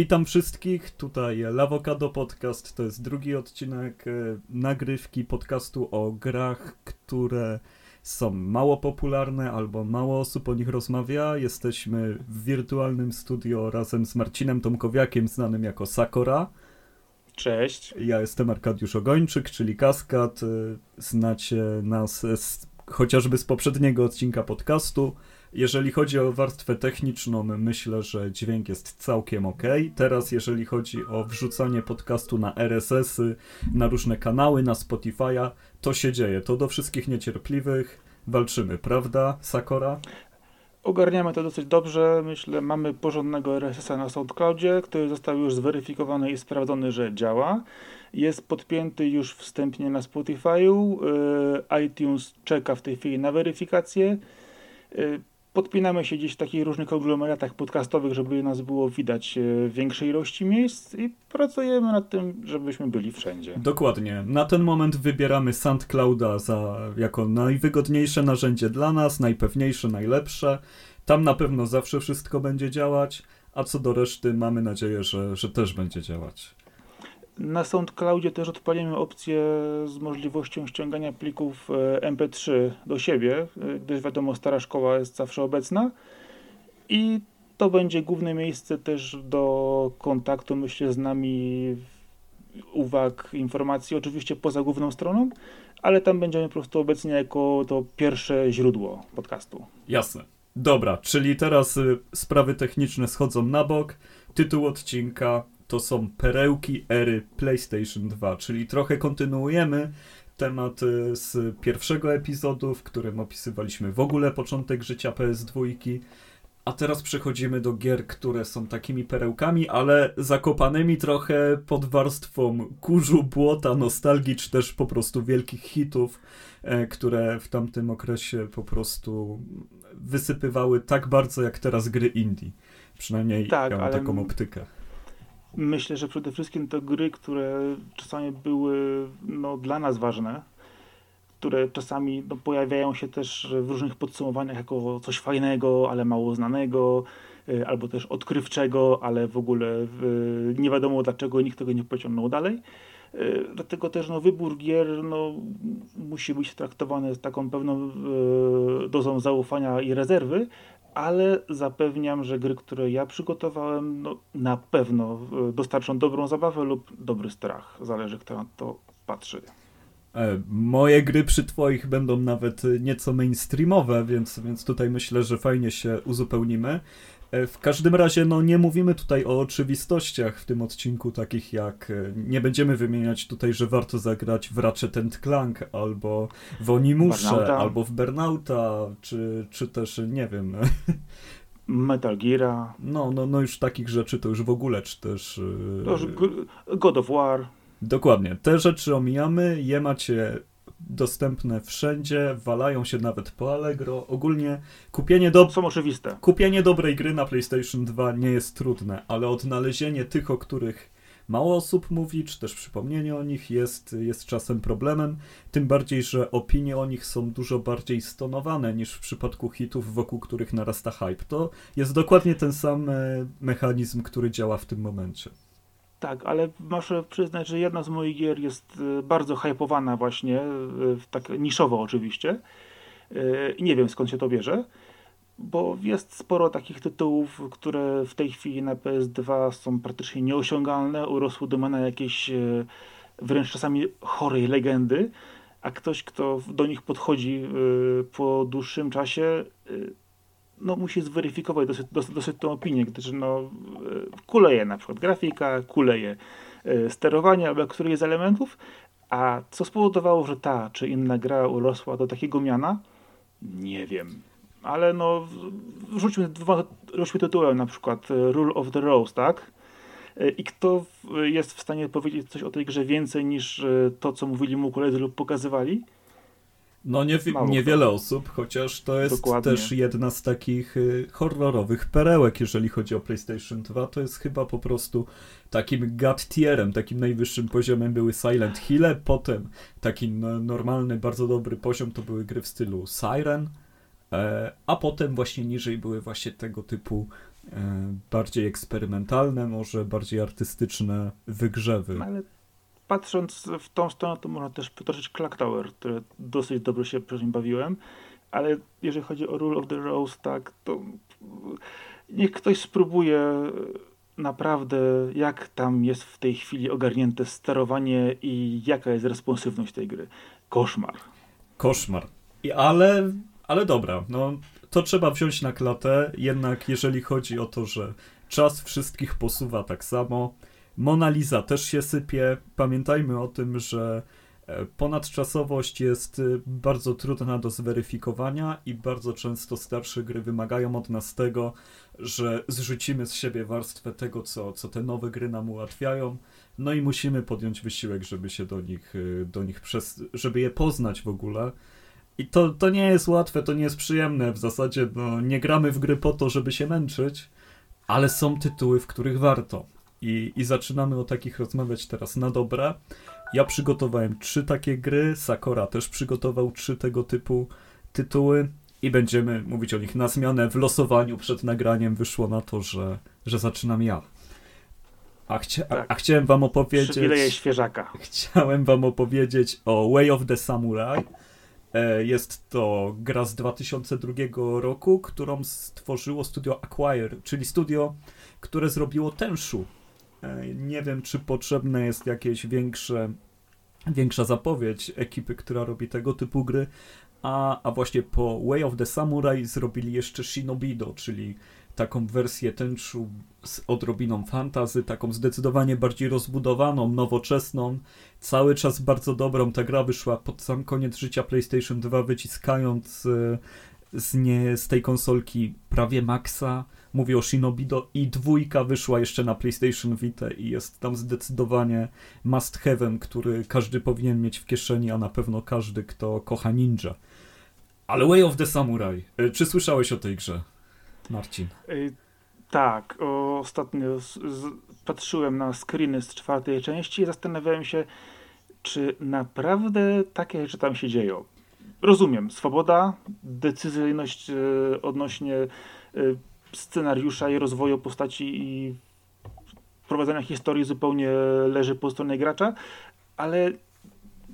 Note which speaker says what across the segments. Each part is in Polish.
Speaker 1: Witam wszystkich, tutaj Lawokado Podcast, to jest drugi odcinek e, nagrywki podcastu o grach, które są mało popularne albo mało osób o nich rozmawia. Jesteśmy w wirtualnym studio razem z Marcinem Tomkowiakiem, znanym jako Sakora.
Speaker 2: Cześć.
Speaker 1: Ja jestem Arkadiusz Ogończyk, czyli Kaskad. E, znacie nas z, chociażby z poprzedniego odcinka podcastu. Jeżeli chodzi o warstwę techniczną, myślę, że dźwięk jest całkiem ok. Teraz, jeżeli chodzi o wrzucanie podcastu na RSS-y, na różne kanały, na Spotify'a, to się dzieje. To do wszystkich niecierpliwych walczymy, prawda, Sakora?
Speaker 2: Ogarniamy to dosyć dobrze. Myślę, mamy porządnego RSS-a na SoundCloudzie, który został już zweryfikowany i sprawdzony, że działa. Jest podpięty już wstępnie na Spotify'u. Y, iTunes czeka w tej chwili na weryfikację. Podpinamy się gdzieś w takich różnych konglomeratach podcastowych, żeby nas było widać e, w większej ilości miejsc i pracujemy nad tym, żebyśmy byli wszędzie.
Speaker 1: Dokładnie. Na ten moment wybieramy SoundClouda za, jako najwygodniejsze narzędzie dla nas, najpewniejsze, najlepsze. Tam na pewno zawsze wszystko będzie działać, a co do reszty mamy nadzieję, że, że też będzie działać.
Speaker 2: Na SoundCloudzie też odpalimy opcję z możliwością ściągania plików e, MP3 do siebie, e, gdyż wiadomo, stara szkoła jest zawsze obecna. I to będzie główne miejsce też do kontaktu, myślę, z nami, uwag, informacji, oczywiście poza główną stroną, ale tam będziemy po prostu obecni jako to pierwsze źródło podcastu.
Speaker 1: Jasne. Dobra, czyli teraz y, sprawy techniczne schodzą na bok. Tytuł odcinka to są perełki ery PlayStation 2, czyli trochę kontynuujemy temat y, z pierwszego epizodu, w którym opisywaliśmy w ogóle początek życia PS2. A teraz przechodzimy do gier, które są takimi perełkami, ale zakopanymi trochę pod warstwą kurzu, błota, nostalgii, czy też po prostu wielkich hitów, e, które w tamtym okresie po prostu wysypywały tak bardzo jak teraz gry indie. Przynajmniej tak, ja mam ale... taką optykę.
Speaker 2: Myślę, że przede wszystkim to gry, które czasami były no, dla nas ważne, które czasami no, pojawiają się też w różnych podsumowaniach jako coś fajnego, ale mało znanego, y, albo też odkrywczego, ale w ogóle y, nie wiadomo dlaczego nikt tego nie pociągnął dalej. Y, dlatego też no, wybór gier no, musi być traktowany z taką pewną dozą zaufania i rezerwy, ale zapewniam, że gry, które ja przygotowałem, no, na pewno e, dostarczą dobrą zabawę lub dobry strach. Zależy, kto na to patrzy.
Speaker 1: E, moje gry przy twoich będą nawet nieco mainstreamowe, więc, więc tutaj myślę, że fajnie się uzupełnimy. E, w każdym razie, no nie mówimy tutaj o oczywistościach w tym odcinku, takich jak e, nie będziemy wymieniać tutaj, że warto zagrać w Ratchet Clank, albo w Onimusze, albo w Burnouta, czy, czy też, nie wiem...
Speaker 2: Metal Gear.
Speaker 1: No, no, no już takich rzeczy to już w ogóle, czy też...
Speaker 2: E, to już God of War.
Speaker 1: Dokładnie. Te rzeczy omijamy, je macie dostępne wszędzie, walają się nawet po Allegro. Ogólnie kupienie do...
Speaker 2: Są oczywiste.
Speaker 1: Kupienie dobrej gry na PlayStation 2 nie jest trudne, ale odnalezienie tych, o których mało osób mówi, czy też przypomnienie o nich jest, jest czasem problemem. Tym bardziej, że opinie o nich są dużo bardziej stonowane niż w przypadku hitów, wokół których narasta hype. To jest dokładnie ten sam e, mechanizm, który działa w tym momencie.
Speaker 2: Tak, ale muszę przyznać, że jedna z moich gier jest y, bardzo hypowana właśnie, y, tak niszowo oczywiście. Y, I nie wiem skąd się to bierze, bo jest sporo takich tytułów, które w tej chwili na PS2 są praktycznie nieosiągalne, urosły do na jakieś wręcz czasami chorej legendy, a ktoś, kto do nich podchodzi po dłuższym czasie, no, musi zweryfikować dosyć, dosyć, dosyć tą opinię, gdyż no, e, kuleje na przykład grafika, kuleje e, sterowanie albo któryś z elementów, a co spowodowało, że ta czy inna gra urosła do takiego miana? Nie wiem. Ale no, rzućmy dwa, rzućmy tytułem na przykład e, Rule of the Rose, tak? I kto jest w stanie powiedzieć coś o tej grze więcej niż to, co mówili mu koledzy lub pokazywali?
Speaker 1: No nie, niewiele osób, chociaż to jest Dokładnie. też jedna z takich y, horrorowych perełek, jeżeli chodzi o PlayStation 2. To jest chyba po prostu takim gut tierem, takim najwyższym poziomem były Silent Hill, potem taki no, normalny, bardzo dobry poziom to były gry w stylu Siren, e, a potem właśnie niżej były właśnie tego typu bardziej eksperymentalne, może bardziej artystyczne wygrzewy.
Speaker 2: Ale patrząc w tą stronę, to można też potoczyć Clock Tower, które dosyć dobrze się przy nim bawiłem, ale jeżeli chodzi o Rule of the Rose, tak, to niech ktoś spróbuje naprawdę, jak tam jest w tej chwili ogarnięte sterowanie i jaka jest responsywność tej gry. Koszmar.
Speaker 1: Koszmar. I, ale, ale dobra, no to trzeba wziąć na klatę, jednak jeżeli chodzi o to, że czas wszystkich posuwa tak samo, Mona Lisa też się sypie. Pamiętajmy o tym, że e, ponadczasowość jest e, bardzo trudna do zweryfikowania i bardzo często starsze gry wymagają od nas tego, że zrzucimy z siebie warstwę tego, co, co te nowe gry nam ułatwiają, no i musimy podjąć wysiłek, żeby się do nich, e, do nich przez, żeby je poznać w ogóle. I to, to nie jest łatwe, to nie jest przyjemne. W zasadzie no, nie gramy w gry po to, żeby się męczyć, ale są tytuły, w których warto. I, I zaczynamy o takich rozmawiać teraz na dobre. Ja przygotowałem trzy takie gry, Sakora też przygotował trzy tego typu tytuły i będziemy mówić o nich na zmianę. W losowaniu przed nagraniem wyszło na to, że, że zaczynam ja. A, chcia, tak. a, chciałem wam opowiedzieć...
Speaker 2: Przywileje świeżaka.
Speaker 1: Chciałem wam opowiedzieć o Way of the Samurai. E, jest to gra z 2002 roku, którą stworzyło studio Acquire, czyli studio, które zrobiło Tenshu, nie wiem, czy potrzebne jest jakieś większe, większa zapowiedź ekipy, która robi tego typu gry, a, a właśnie po Way of the Samurai zrobili jeszcze Shinobido, czyli taką wersję tęczu z odrobiną fantazy, taką zdecydowanie bardziej rozbudowaną, nowoczesną, cały czas bardzo dobrą. Ta gra wyszła pod sam koniec życia PlayStation 2, wyciskając e, z, nie, z tej konsolki prawie maksa mówię o Shinobido i dwójka wyszła jeszcze na PlayStation Vita i jest tam zdecydowanie must have'em, który każdy powinien mieć w kieszeni, a na pewno każdy, kto kocha ninja. Ale Way of the Samurai. E, czy słyszałeś o tej grze, Marcin?
Speaker 2: Ej, tak, ostatnio patrzyłem na screeny z czwartej części i zastanawiałem się, czy naprawdę takie rzeczy tam się dzieją. Rozumiem, swoboda, decyzyjność e, odnośnie e, scenariusza i rozwoju postaci i prowadzenia historii zupełnie leży po stronie gracza, ale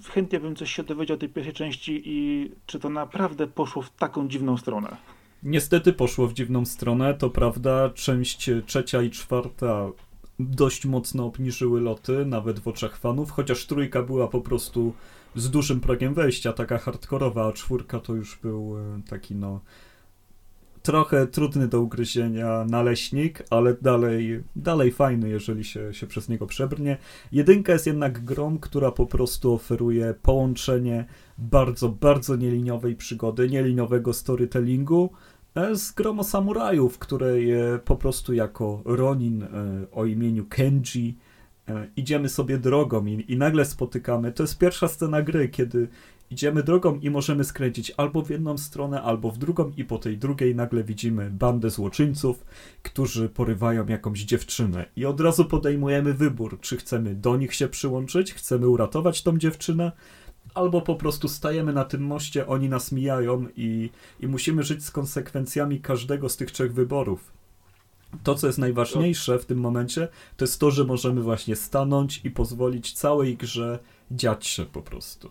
Speaker 2: chętnie bym coś się dowiedział o tej pierwszej części i czy to naprawdę poszło w taką dziwną stronę.
Speaker 1: Niestety poszło w dziwną stronę, to prawda. Część trzecia i czwarta dość mocno obniżyły loty, nawet w oczach fanów, chociaż trójka była po prostu z dużym progiem wejścia, taka hardkorowa, a czwórka to już był e, taki no trochę trudny do ugryzienia naleśnik, ale dalej, dalej fajny, jeżeli się, się przez niego przebrnie. Jedynka jest jednak grą, która po prostu oferuje połączenie bardzo, bardzo nieliniowej przygody, nieliniowego storytellingu e, z grą o samuraju, w której e, po prostu jako Ronin e, o imieniu Kenji idziemy sobie drogą i, i nagle spotykamy. To jest pierwsza scena gry, kiedy idziemy drogą i możemy skręcić albo w jedną stronę, albo w drugą i po tej drugiej nagle widzimy bandę złoczyńców, którzy porywają jakąś dziewczynę i od razu podejmujemy wybór, czy chcemy do nich się przyłączyć, chcemy uratować tą dziewczynę, albo po prostu stajemy na tym moście, oni nas mijają i, i musimy żyć z konsekwencjami każdego z tych trzech wyborów. To, co jest najważniejsze w tym momencie, to jest to, że możemy właśnie stanąć i pozwolić całej grze dziać się po prostu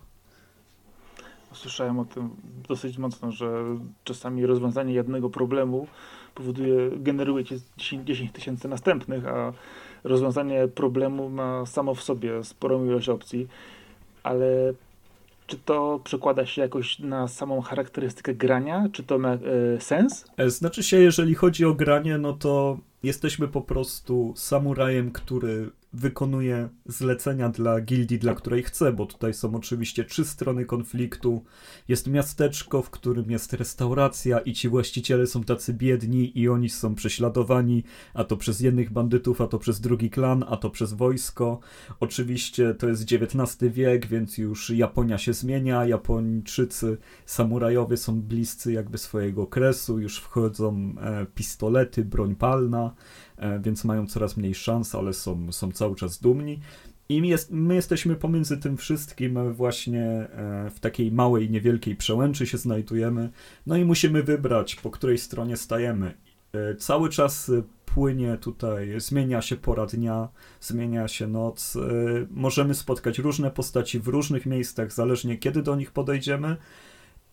Speaker 2: słyszałem o tym dosyć mocno, że czasami rozwiązanie jednego problemu powoduje, generuje ci 10 tysięcy następnych, a rozwiązanie problemu ma samo w sobie sporą ilość opcji, ale czy to przekłada się jakoś na samą charakterystykę grania? Czy to ma e, sens?
Speaker 1: E, znaczy się, jeżeli chodzi o granie, no to jesteśmy po prostu samurajem, który wykonuje zlecenia dla gildii, dla której chce, bo tutaj są oczywiście trzy strony konfliktu. Jest miasteczko, w którym jest restauracja i ci właściciele są tacy biedni i oni są prześladowani, a to przez jednych bandytów, a to przez drugi klan, a to przez wojsko. Oczywiście to jest XIX wiek, więc już Japonia się zmienia, Japończycy samurajowie są bliscy jakby swojego okresu, już wchodzą e, pistolety, broń palna. E, więc mają coraz mniej szans, ale są, są cały czas dumni. I jest, my jesteśmy pomiędzy tym wszystkim właśnie e, w takiej małej, niewielkiej przełęczy się znajdujemy, no i musimy wybrać, po której stronie stajemy. E, cały czas płynie tutaj, zmienia się pora dnia, zmienia się noc. Możemy spotkać różne postaci w różnych miejscach, zależnie kiedy do nich podejdziemy.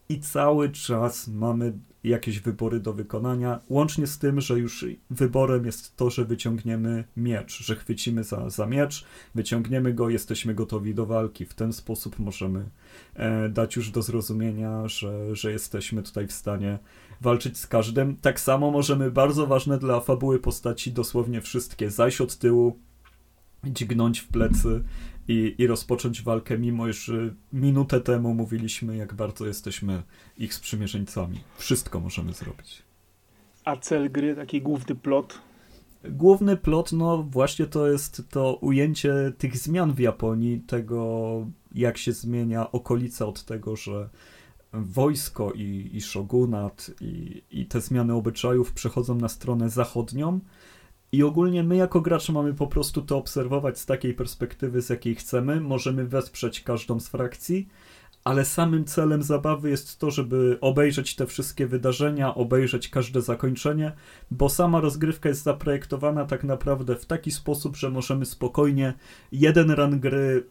Speaker 1: I cały czas mamy jakieś wybory do wykonania, łącznie z tym, że już wyborem jest to, że wyciągniemy miecz, że chwycimy za, za miecz, wyciągniemy go, jesteśmy gotowi do walki. W ten sposób możemy e, dać już do zrozumienia, że, że jesteśmy tutaj w stanie walczyć z każdym. Tak samo możemy bardzo ważne dla fabuły postaci dosłownie wszystkie zajść od tyłu, dźgnąć w plecy i, i rozpocząć walkę, mimo iż minutę temu mówiliśmy, jak bardzo jesteśmy ich sprzymierzeńcami. Wszystko możemy zrobić.
Speaker 2: A cel gry, taki główny plot?
Speaker 1: Główny plot, no właśnie to jest to ujęcie tych zmian w Japonii, tego jak się zmienia okolica od tego, że wojsko i, i shogunat i, i te zmiany obyczajów przechodzą na stronę zachodnią, i ogólnie my jako gracze mamy po prostu to obserwować z takiej perspektywy, z jakiej chcemy. Możemy wesprzeć każdą z frakcji, ale samym celem zabawy jest to, żeby obejrzeć te wszystkie wydarzenia, obejrzeć każde zakończenie, bo sama rozgrywka jest zaprojektowana tak naprawdę w taki sposób, że możemy spokojnie jeden run gry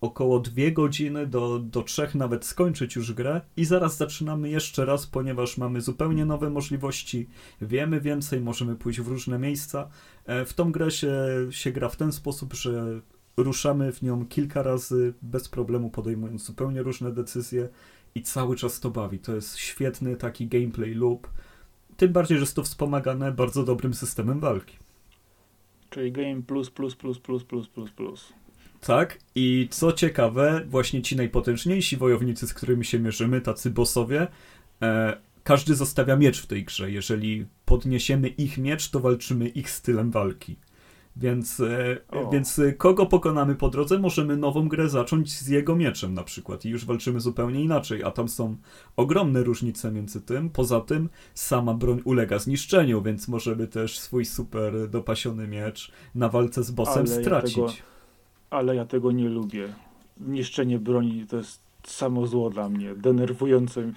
Speaker 1: około dwie godziny do, do trzech nawet skończyć już grę i zaraz zaczynamy jeszcze raz, ponieważ mamy zupełnie nowe możliwości, wiemy więcej, możemy pójść w różne miejsca. E, w tą grę się, się gra w ten sposób, że ruszamy w nią kilka razy bez problemu, podejmując zupełnie różne decyzje i cały czas to bawi. To jest świetny taki gameplay loop. Tym bardziej, że jest to wspomagane bardzo dobrym systemem walki.
Speaker 2: Czyli game plus, plus, plus, plus, plus, plus, plus.
Speaker 1: Tak, i co ciekawe, właśnie ci najpotężniejsi wojownicy, z którymi się mierzymy, tacy bossowie, e, każdy zostawia miecz w tej grze. Jeżeli podniesiemy ich miecz, to walczymy ich stylem walki. Więc, e, więc e, kogo pokonamy po drodze, możemy nową grę zacząć z jego mieczem na przykład i już walczymy zupełnie inaczej, a tam są ogromne różnice między tym. Poza tym sama broń ulega zniszczeniu, więc możemy też swój super dopasiony miecz na walce z bossem Ale stracić. Ja tego
Speaker 2: ale ja tego nie lubię. Niszczenie broni to jest samo zło dla mnie, denerwujące.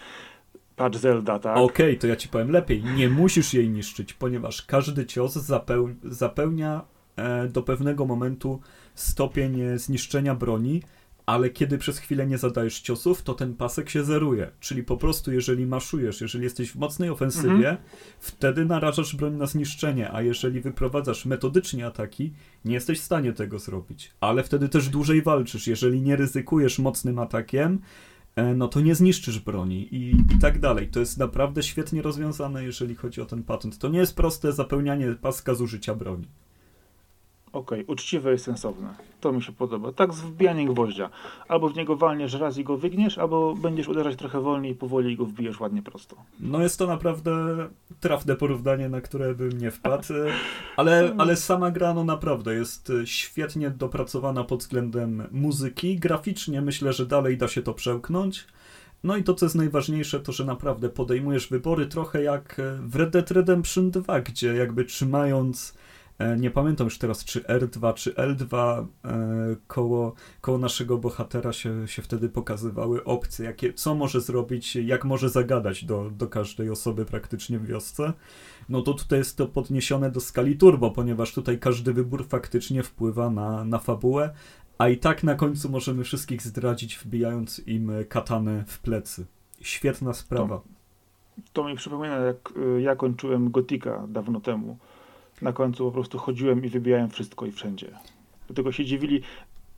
Speaker 2: Patrz Zelda, tak?
Speaker 1: Okej, okay, to ja ci powiem lepiej. Nie musisz jej niszczyć, ponieważ każdy cios zapeł zapełnia e, do pewnego momentu stopień zniszczenia broni, ale kiedy przez chwilę nie zadajesz ciosów, to ten pasek się zeruje. Czyli po prostu, jeżeli maszujesz, jeżeli jesteś w mocnej ofensywie, mhm. wtedy narażasz broń na zniszczenie, a jeżeli wyprowadzasz metodycznie ataki, nie jesteś w stanie tego zrobić. Ale wtedy też dłużej walczysz. Jeżeli nie ryzykujesz mocnym atakiem, e, no to nie zniszczysz broni i, i tak dalej. To jest naprawdę świetnie rozwiązane, jeżeli chodzi o ten patent. To nie jest proste zapełnianie paska zużycia broni.
Speaker 2: Okej, okay, uczciwe i sensowne. To mi się podoba. Tak z wbijaniem gwoździa. Albo w niego walniesz raz i go wygniesz, albo będziesz uderzać trochę wolniej i powoli i go wbijesz ładnie prosto.
Speaker 1: No jest to naprawdę trafne porównanie, na które bym nie wpadł, ale, ale sama gra no naprawdę jest świetnie dopracowana pod względem muzyki. Graficznie myślę, że dalej da się to przełknąć. No i to, co jest najważniejsze, to, że naprawdę podejmujesz wybory trochę jak w Red Dead Redemption 2, gdzie jakby trzymając E, nie pamiętam już teraz, czy R2, czy L2 e, koło, koło naszego bohatera się, się wtedy pokazywały opcje, jakie, co może zrobić, jak może zagadać do, do każdej osoby praktycznie w wiosce. No to tutaj jest to podniesione do skali turbo, ponieważ tutaj każdy wybór faktycznie wpływa na, na fabułę, a i tak na końcu możemy wszystkich zdradzić, wbijając im katanę w plecy. Świetna sprawa. To,
Speaker 2: to mi przypomina, jak y, ja kończyłem Gotika dawno temu na końcu po prostu chodziłem i wybijałem wszystko i wszędzie. Do tego się dziwili,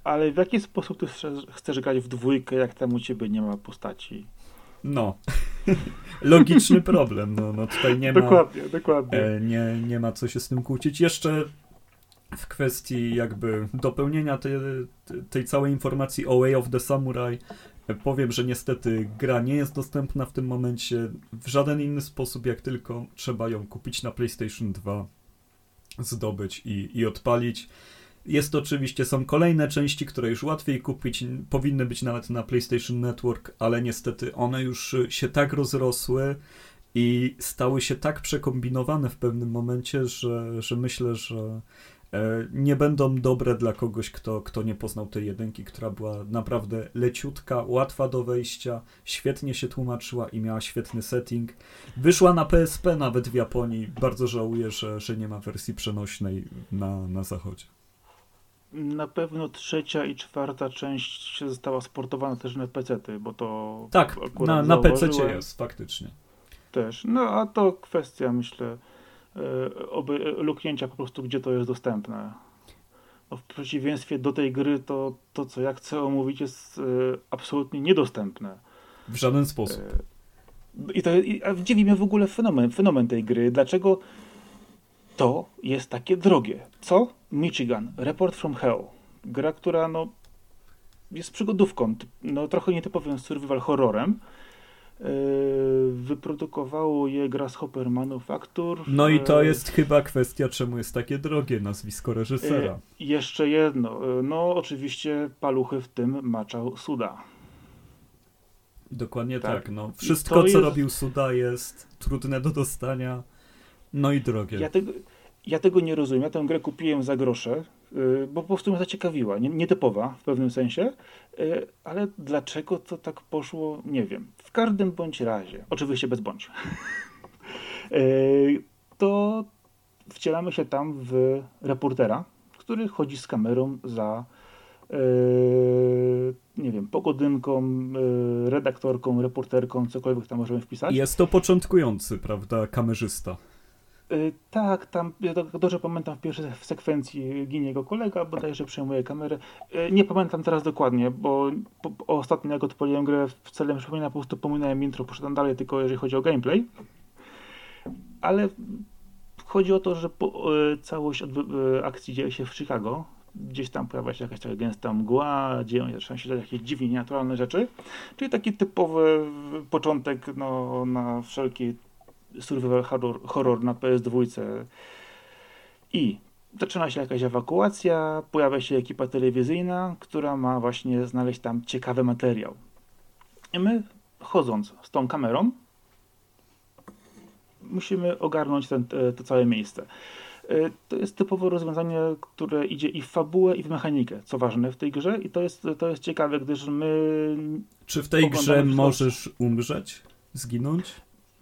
Speaker 2: ale w jaki sposób ty chcesz grać w dwójkę, jak tam u ciebie nie ma postaci?
Speaker 1: No. Logiczny problem. No, no tutaj nie
Speaker 2: ma. Dokładnie, dokładnie.
Speaker 1: E, nie, nie ma co się z tym kłócić. Jeszcze w kwestii jakby dopełnienia tej, tej całej informacji o Way of the Samurai e, powiem, że niestety gra nie jest dostępna w tym momencie w żaden inny sposób, jak tylko trzeba ją kupić na PlayStation 2 zdobyć i, i odpalić. Jest to oczywiście, są kolejne części, które już łatwiej kupić, powinny być nawet na PlayStation Network, ale niestety one już się tak rozrosły i stały się tak przekombinowane w pewnym momencie, że, że myślę, że nie będą dobre dla kogoś, kto, kto nie poznał tej jedynki, która była naprawdę leciutka, łatwa do wejścia, świetnie się tłumaczyła i miała świetny setting. Wyszła na PSP nawet w Japonii. Bardzo żałuję, że, że nie ma wersji przenośnej na, na zachodzie.
Speaker 2: Na pewno trzecia i czwarta część została sportowana też na PC, bo to.
Speaker 1: Tak, na, na PC jest faktycznie.
Speaker 2: Też. No a to kwestia, myślę, e, oby, luknięcia po prostu, gdzie to jest dostępne. No, w przeciwieństwie do tej gry, to, to co ja chcę omówić, jest e, absolutnie niedostępne.
Speaker 1: W żaden sposób.
Speaker 2: E, I to i, a dziwi mnie w ogóle fenomen, fenomen tej gry. Dlaczego to jest takie drogie? Co? Michigan, Report from Hell. Gra, która no, jest przygodówką, no, trochę nietypowym survival horrorem. Yy, wyprodukowało je Grasshopper Manufacture.
Speaker 1: No i to jest chyba kwestia, czemu jest takie drogie nazwisko reżysera.
Speaker 2: Yy, jeszcze jedno. No oczywiście paluchy w tym maczał Suda.
Speaker 1: Dokładnie tak. tak no. Wszystko, co jest... robił Suda jest trudne do dostania, no i drogie.
Speaker 2: Ja tego, ja tego nie rozumiem. Ja tę grę kupiłem za grosze, bo po prostu mnie zaciekawiła. Nietypowa w pewnym sensie, ale dlaczego to tak poszło, nie wiem. W każdym bądź razie, oczywiście bez bądź, y, to wcielamy się tam w reportera, który chodzi z kamerą za nie wiem, pogodynką, redaktorką, reporterką, cokolwiek tam możemy wpisać.
Speaker 1: Jest to początkujący, prawda, kamerzysta.
Speaker 2: Y, tak, tam ja dobrze pamiętam w pierwszej sekwencji ginie jego kolega, bodajże przejmuje kamerę. Y, nie pamiętam teraz dokładnie, bo po, ostatnio jak odpaliłem grę w celem przypomnienia, po prostu pominąłem intro, poszedłem dalej tylko jeżeli chodzi o gameplay. Ale chodzi o to, że po, y, całość akcji dzieje się w Chicago. Gdzieś tam pojawia się jakaś taka gęsta mgła, dzieją się, zaczynają jakieś dziwnie nienaturalne rzeczy. Czyli taki typowy początek no, na wszelkie survival horror, horror na PS2 i zaczyna się jakaś ewakuacja, pojawia się ekipa telewizyjna, która ma właśnie znaleźć tam ciekawy materiał. I my, chodząc z tą kamerą, musimy ogarnąć ten, to całe miejsce. E, to jest typowe rozwiązanie, które idzie i w fabułę, i w mechanikę, co ważne w tej grze, i to jest, to jest ciekawe, gdyż my.
Speaker 1: Czy w tej grze możesz umrzeć? Zginąć?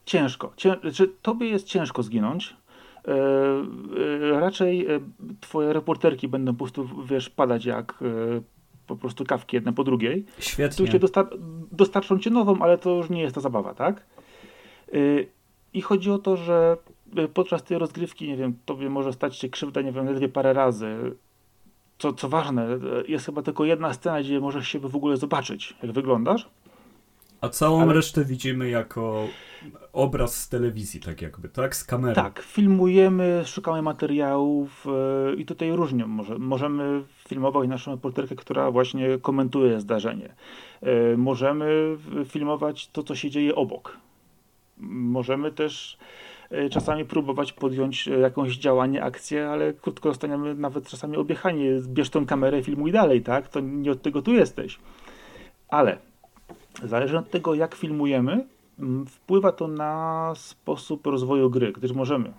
Speaker 2: Ciężko. Cię, znaczy, tobie jest ciężko zginąć. E, e, raczej e, twoje reporterki będą po prostu, wiesz, padać jak po prostu kawki jedna po drugiej.
Speaker 1: Świetnie.
Speaker 2: Tu dostar dostarczą ci nową, ale to już nie jest ta zabawa, tak? I chodzi o to, że podczas tej rozgrywki, nie wiem, tobie może stać się krzywda, nie wiem, ledwie parę razy. Co, co ważne, jest chyba tylko jedna scena, gdzie możesz siebie w ogóle zobaczyć, jak wyglądasz.
Speaker 1: A całą ale... resztę widzimy jako obraz z telewizji, tak jakby, tak? Z kamery.
Speaker 2: Tak, filmujemy, szukamy materiałów yy, i tutaj różnie może, możemy filmować naszą reporterkę, która właśnie komentuje zdarzenie. Yy, możemy filmować to, co się dzieje obok. Możemy też yy, czasami próbować podjąć jakąś działanie, akcję, ale krótko zostaniemy nawet czasami objechani. Bierz tą kamerę, filmuj dalej, tak? To nie od tego tu jesteś. Ale zależy od tego, jak filmujemy, Mm, wpływa to na sposób rozwoju gry, gdyż możemy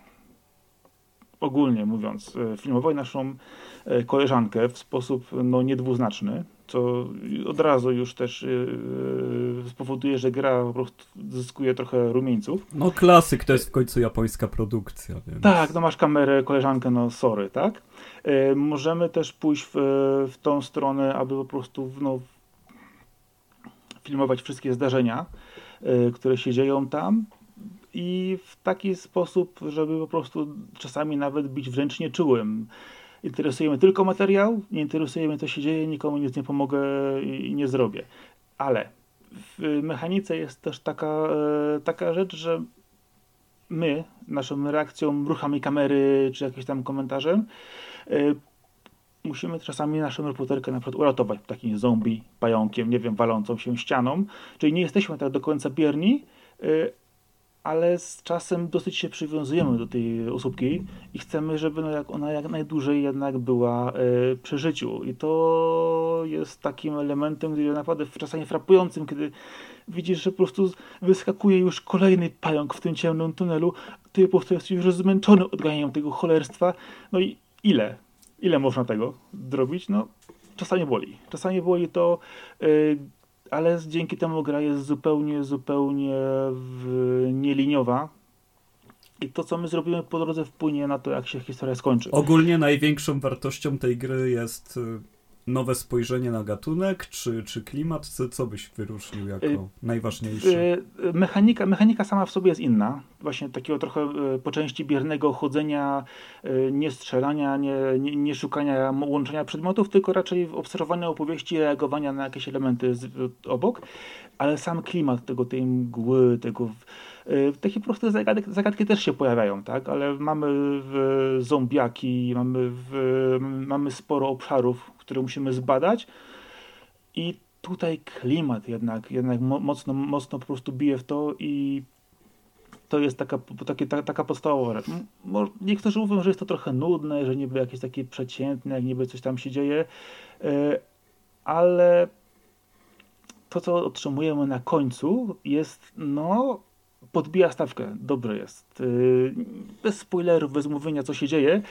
Speaker 2: ogólnie mówiąc, e, filmować naszą e, koleżankę w sposób no, niedwuznaczny, co od razu już też yy, spowoduje, że gra po prostu zyskuje trochę rumieńców.
Speaker 1: No klasyk, to jest w końcu japońska produkcja. Więc...
Speaker 2: Tak, no masz kamerę, koleżankę, no sorry, tak? Yy, możemy też pójść w, w tą stronę, aby po prostu no, filmować wszystkie zdarzenia, Y, które się dzieją tam i w taki sposób, żeby po prostu czasami nawet być wręcz nieczułym. Interesujemy tylko materiał, nie interesujemy co się dzieje, nikomu nic nie pomogę i nie zrobię. Ale w mechanice jest też taka, e, taka rzecz, że my, naszą reakcją, ruchami kamery czy jakimś tam komentarzem, e, musimy czasami naszą reporterkę na przykład uratować takim zombie, pająkiem, nie wiem, walącą się ścianą. Czyli nie jesteśmy tak do końca bierni, y, ale z czasem dosyć się przywiązujemy do tej osóbki i chcemy, żeby no jak ona jak najdłużej jednak była y, przy życiu. I to jest takim elementem, który naprawdę czasami frapującym, kiedy widzisz, że po prostu wyskakuje już kolejny pająk w tym ciemnym tunelu, ty po prostu jesteś już zmęczony odganianiem tego cholerstwa. No i ile? Ile można tego zrobić? No, czasami boli. Czasami boli to, yy, ale dzięki temu gra jest zupełnie, zupełnie nieliniowa. I to, co my zrobimy po drodze, wpłynie na to, jak się historia skończy.
Speaker 1: Ogólnie największą wartością tej gry jest y, nowe spojrzenie na gatunek, czy, czy klimat? Co, co byś wyróżnił jako y, najważniejsze? Y,
Speaker 2: mechanika, mechanika sama w sobie jest inna. Właśnie takiego trochę y, po części biernego chodzenia, nie strzelania, nie, nie, nie szukania łączenia przedmiotów, tylko raczej obserwowania opowieści, reagowania na jakieś elementy z, obok. Ale sam klimat tego, tej mgły, tego takie proste zagadki, zagadki też się pojawiają, tak? Ale mamy zombiaki, mamy, w, mamy sporo obszarów, które musimy zbadać. I tutaj klimat jednak, jednak mocno, mocno po prostu bije w to i to jest taka, takie, ta, taka podstawowa. Niektórzy mówią, że jest to trochę nudne, że niby jakieś takie przeciętne, jak niby coś tam się dzieje, e, ale to, co otrzymujemy na końcu jest, no, podbija stawkę, dobry jest. E, bez spoilerów, bez mówienia, co się dzieje,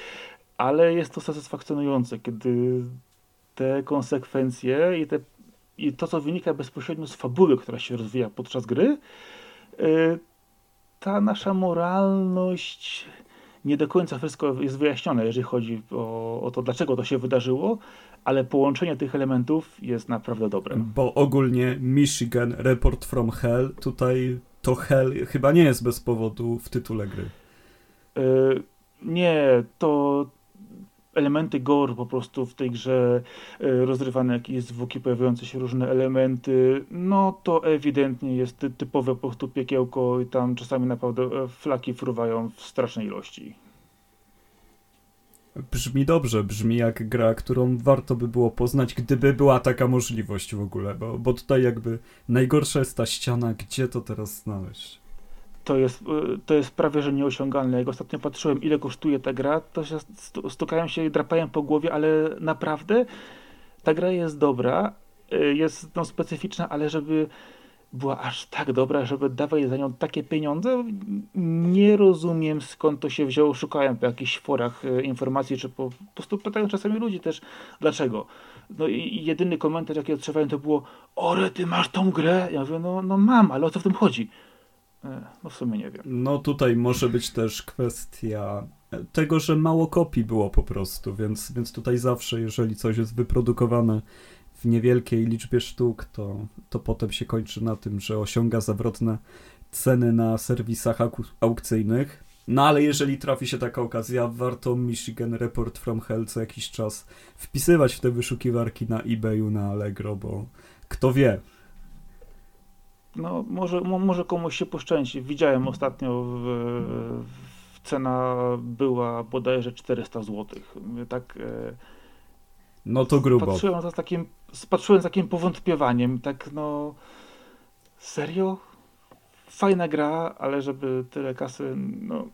Speaker 2: ale jest to satysfakcjonujące, kiedy te konsekwencje i, te, i to, co wynika bezpośrednio z fabuły, która się rozwija podczas gry, y, ta nasza moralność nie do końca wszystko jest wyjaśnione, jeżeli chodzi o, o, to, dlaczego to się wydarzyło, ale połączenie tych elementów jest naprawdę dobre.
Speaker 1: Bo ogólnie Michigan Report from Hell, tutaj to Hell chyba nie jest bez powodu w tytule gry.
Speaker 2: Yy, nie, to elementy gore po prostu w tej grze, e, rozrywane jakieś zwłoki, pojawiające się różne elementy, no to ewidentnie jest typowe po prostu piekiełko i tam czasami naprawdę e, flaki fruwają w strasznej ilości.
Speaker 1: Brzmi dobrze, brzmi jak gra, którą warto by było poznać, gdyby była taka możliwość w ogóle, bo, bo tutaj jakby najgorsza jest ta ściana, gdzie to teraz znaleźć?
Speaker 2: To jest, y, to jest prawie że nieosiągalne. Jak ostatnio patrzyłem, ile kosztuje ta gra, to się się i drapałem po głowie, ale naprawdę ta gra jest dobra, y, jest no, specyficzna, ale żeby była aż tak dobra, żeby dawać za nią takie pieniądze, nie rozumiem skąd to się wzięło. Szukałem po jakichś forach y, informacji, czy po, po prostu pytają czasami ludzi też, dlaczego. No i jedyny komentarz, jaki otrzymałem, to było Ore, ty masz tą grę? Ja mówię, no, no mam, ale o co w tym chodzi? E, no w sumie nie wiem.
Speaker 1: No tutaj może być też kwestia tego, że mało kopii było po prostu, więc, więc tutaj zawsze, jeżeli coś jest wyprodukowane w niewielkiej liczbie sztuk, to, to potem się kończy na tym, że osiąga zawrotne ceny na serwisach aukcyjnych. No ale jeżeli trafi się taka okazja, warto Michigan Report from Hell co jakiś czas wpisywać w te wyszukiwarki na eBayu, na Allegro, bo kto wie,
Speaker 2: no może, może komuś się poszczęści. Widziałem ostatnio w, w cena była bodajże 400 zł. Tak e,
Speaker 1: no to grubo.
Speaker 2: Patrzyłem z takim, patrzyłem z takim powątpiewaniem, tak no serio? Fajna gra, ale żeby tyle kasy, no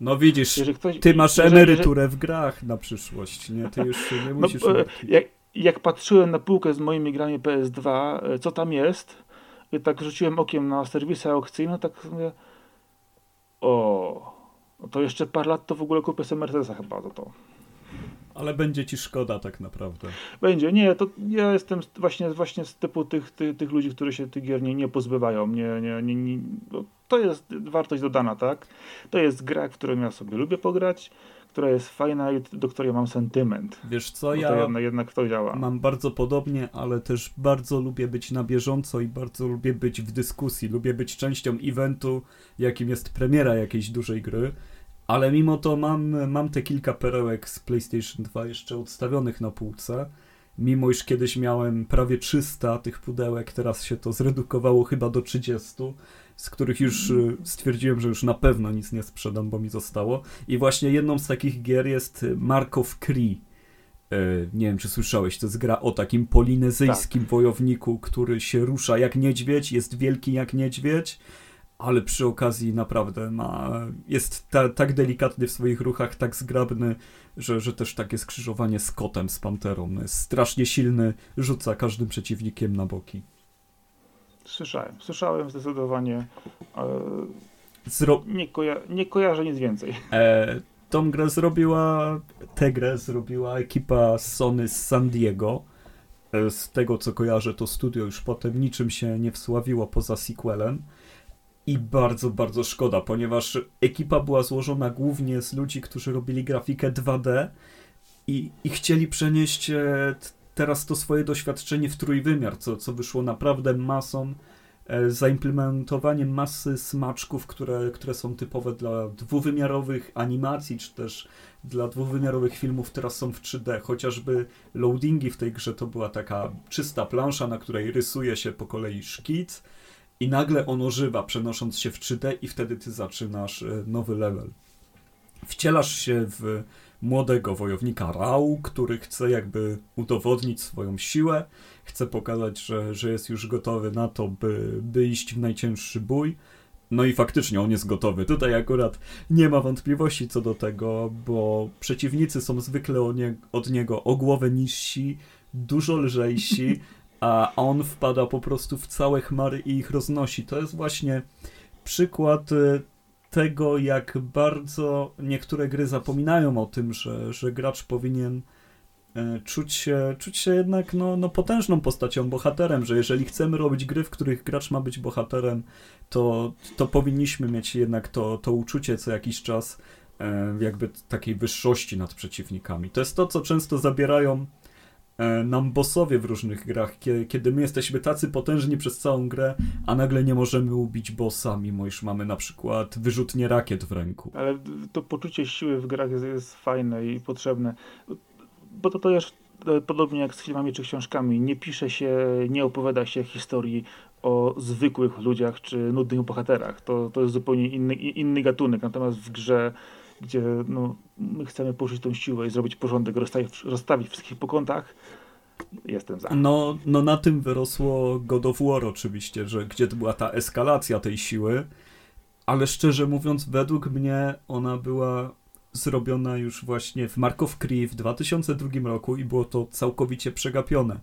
Speaker 1: no widzisz, ktoś, ty masz emeryturę jeżeli... w grach na przyszłość, nie? Ty już nie no, musisz... No,
Speaker 2: jak, jak patrzyłem na półkę z moimi grami PS2, e, co tam jest, i tak rzuciłem okiem na serwisy aukcyjne, tak mówię, o, to jeszcze parę lat to w ogóle kupię sobie Mercedesa chyba za to.
Speaker 1: Ale będzie ci szkoda tak naprawdę.
Speaker 2: Będzie, nie, to ja jestem właśnie, właśnie z typu tych, tych, tych ludzi, którzy się tych gier nie, nie pozbywają. Nie, nie, nie, nie, to jest wartość dodana, tak? To jest gra, w którą ja sobie lubię pograć która jest fajna i do której mam sentyment.
Speaker 1: Wiesz co, ja
Speaker 2: jednak, jednak to działa.
Speaker 1: Mam bardzo podobnie, ale też bardzo lubię być na bieżąco i bardzo lubię być w dyskusji. Lubię być częścią eventu, jakim jest premiera jakiejś dużej gry. Ale mimo to mam, mam te kilka perełek z PlayStation 2 jeszcze odstawionych na półce. Mimo iż kiedyś miałem prawie 300 tych pudełek, teraz się to zredukowało chyba do 30 z których już y, stwierdziłem, że już na pewno nic nie sprzedam, bo mi zostało. I właśnie jedną z takich gier jest Markow Cree. Nie wiem, czy słyszałeś, to jest gra o takim polinezyjskim tak. wojowniku, który się rusza jak niedźwiedź, jest wielki jak niedźwiedź, ale przy okazji naprawdę ma, jest ta, tak delikatny w swoich ruchach, tak zgrabny, że, że też takie skrzyżowanie z kotem, z panterą. Jest strasznie silny, rzuca każdym przeciwnikiem na boki.
Speaker 2: Słyszałem, słyszałem zdecydowanie. Zro... Nie, koja nie kojarzę nic więcej. E,
Speaker 1: tą grę zrobiła, tę grę zrobiła ekipa Sony z San Diego. E, z tego co kojarzę, to studio już potem niczym się nie wsławiło poza sequelem. I bardzo, bardzo szkoda, ponieważ ekipa była złożona głównie z ludzi, którzy robili grafikę 2D i, i chcieli przenieść e, teraz to swoje doświadczenie w trójwymiar, co, co wyszło naprawdę masą, e, masy smaczków, które, które są typowe dla dwuwymiarowych animacji, czy też dla dwuwymiarowych filmów teraz są w 3D. Chociażby loadingi w tej grze to była taka czysta plansza, na której rysuje się po kolei szkic i nagle on ożywa, przenosząc się w 3D i wtedy ty zaczynasz e, nowy level. Wcielasz się w młodego wojownika Rau, który chce jakby udowodnić swoją siłę, chce pokazać, że, że jest już gotowy na to, by, by iść w najcięższy bój. No i faktycznie on jest gotowy. Tutaj akurat nie ma wątpliwości co do tego, bo przeciwnicy są zwykle nie, od niego o głowę niżsi, dużo lżejsi, a on wpada po prostu w całe chmary i ich roznosi. To jest właśnie przykład y, tego, jak bardzo niektóre gry zapominają o tym, że, że gracz powinien e, czuć się, czuć się jednak no, no potężną postacią, bohaterem, że jeżeli chcemy robić gry, w których gracz ma być bohaterem, to, to powinniśmy mieć jednak to, to uczucie co jakiś czas e, jakby takiej wyższości nad przeciwnikami. To jest to, co często zabierają nam bossowie w różnych grach, kiedy my jesteśmy tacy potężni przez całą grę, a nagle nie możemy ubić bossa, mimo iż mamy na przykład wyrzutnie rakiet w ręku.
Speaker 2: Ale to poczucie siły w grach jest, jest fajne i potrzebne. Bo to, to jest e, podobnie jak z filmami czy książkami. Nie pisze się, nie opowiada się historii o zwykłych ludziach czy nudnych bohaterach. To, to jest zupełnie inny, inny gatunek. Natomiast w grze gdzie no, my chcemy poczuć tą siłę i zrobić porządek, rozstawić, rozstawić wszystkich po kątach, jestem za.
Speaker 1: No, no na tym wyrosło God of War oczywiście, że gdzie była ta eskalacja tej siły, ale szczerze mówiąc, według mnie ona była zrobiona już właśnie w Mark Cree w 2002 roku i było to całkowicie przegapione.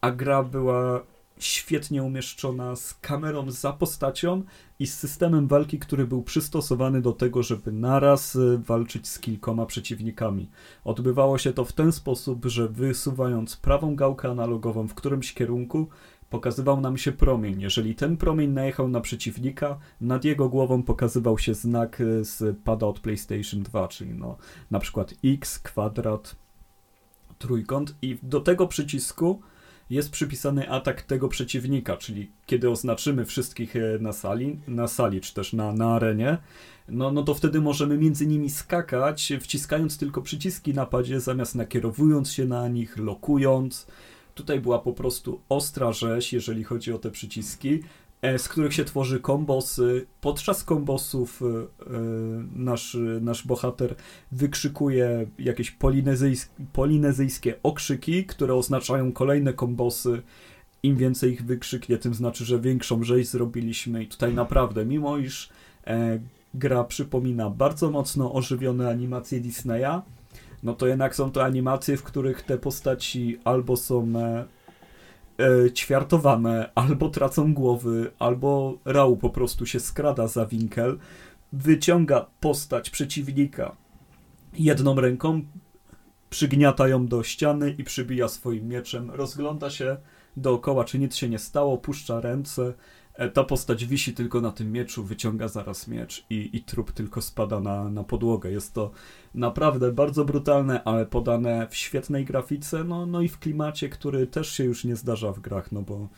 Speaker 1: A gra była świetnie umieszczona z kamerą za postacią i z systemem walki, który był przystosowany do tego, żeby naraz y, walczyć z kilkoma przeciwnikami. Odbywało się to w ten sposób, że wysuwając prawą gałkę analogową w którymś kierunku, pokazywał nam się promień. Jeżeli ten promień najechał na przeciwnika, nad jego głową pokazywał się znak y, z pada od PlayStation 2, czyli no, na przykład X, kwadrat, trójkąt i do tego przycisku jest przypisany atak tego przeciwnika, czyli kiedy oznaczymy wszystkich e, na sali, na sali czy też na, na arenie, no, no to wtedy możemy między nimi skakać, wciskając tylko przyciski na padzie, zamiast nakierowując się na nich, lokując. Tutaj była po prostu ostra rzeź, jeżeli chodzi o te przyciski. E, z których się tworzy kombosy. Podczas kombosów e, e, nasz, nasz bohater wykrzykuje jakieś polinezyjs polinezyjskie okrzyki, które oznaczają kolejne kombosy. Im więcej ich wykrzyknie, tym znaczy, że większą rzeź zrobiliśmy. I tutaj naprawdę, mimo iż gra przypomina bardzo mocno ożywione animacje Disneya, no to jednak są to animacje, w których te postaci albo są e, ćwiartowane, albo tracą głowy, albo Rał po prostu się skrada za winkel, wyciąga postać przeciwnika. Jedną ręką, przygniata ją do ściany i przybija swoim mieczem, rozgląda się dookoła, czy nic się nie stało, puszcza ręce, ta postać wisi tylko na tym mieczu, wyciąga zaraz miecz i, i trup tylko spada na, na podłogę. Jest to naprawdę bardzo brutalne, ale podane w świetnej grafice, no, no i w klimacie, który też się już nie zdarza w grach, no bo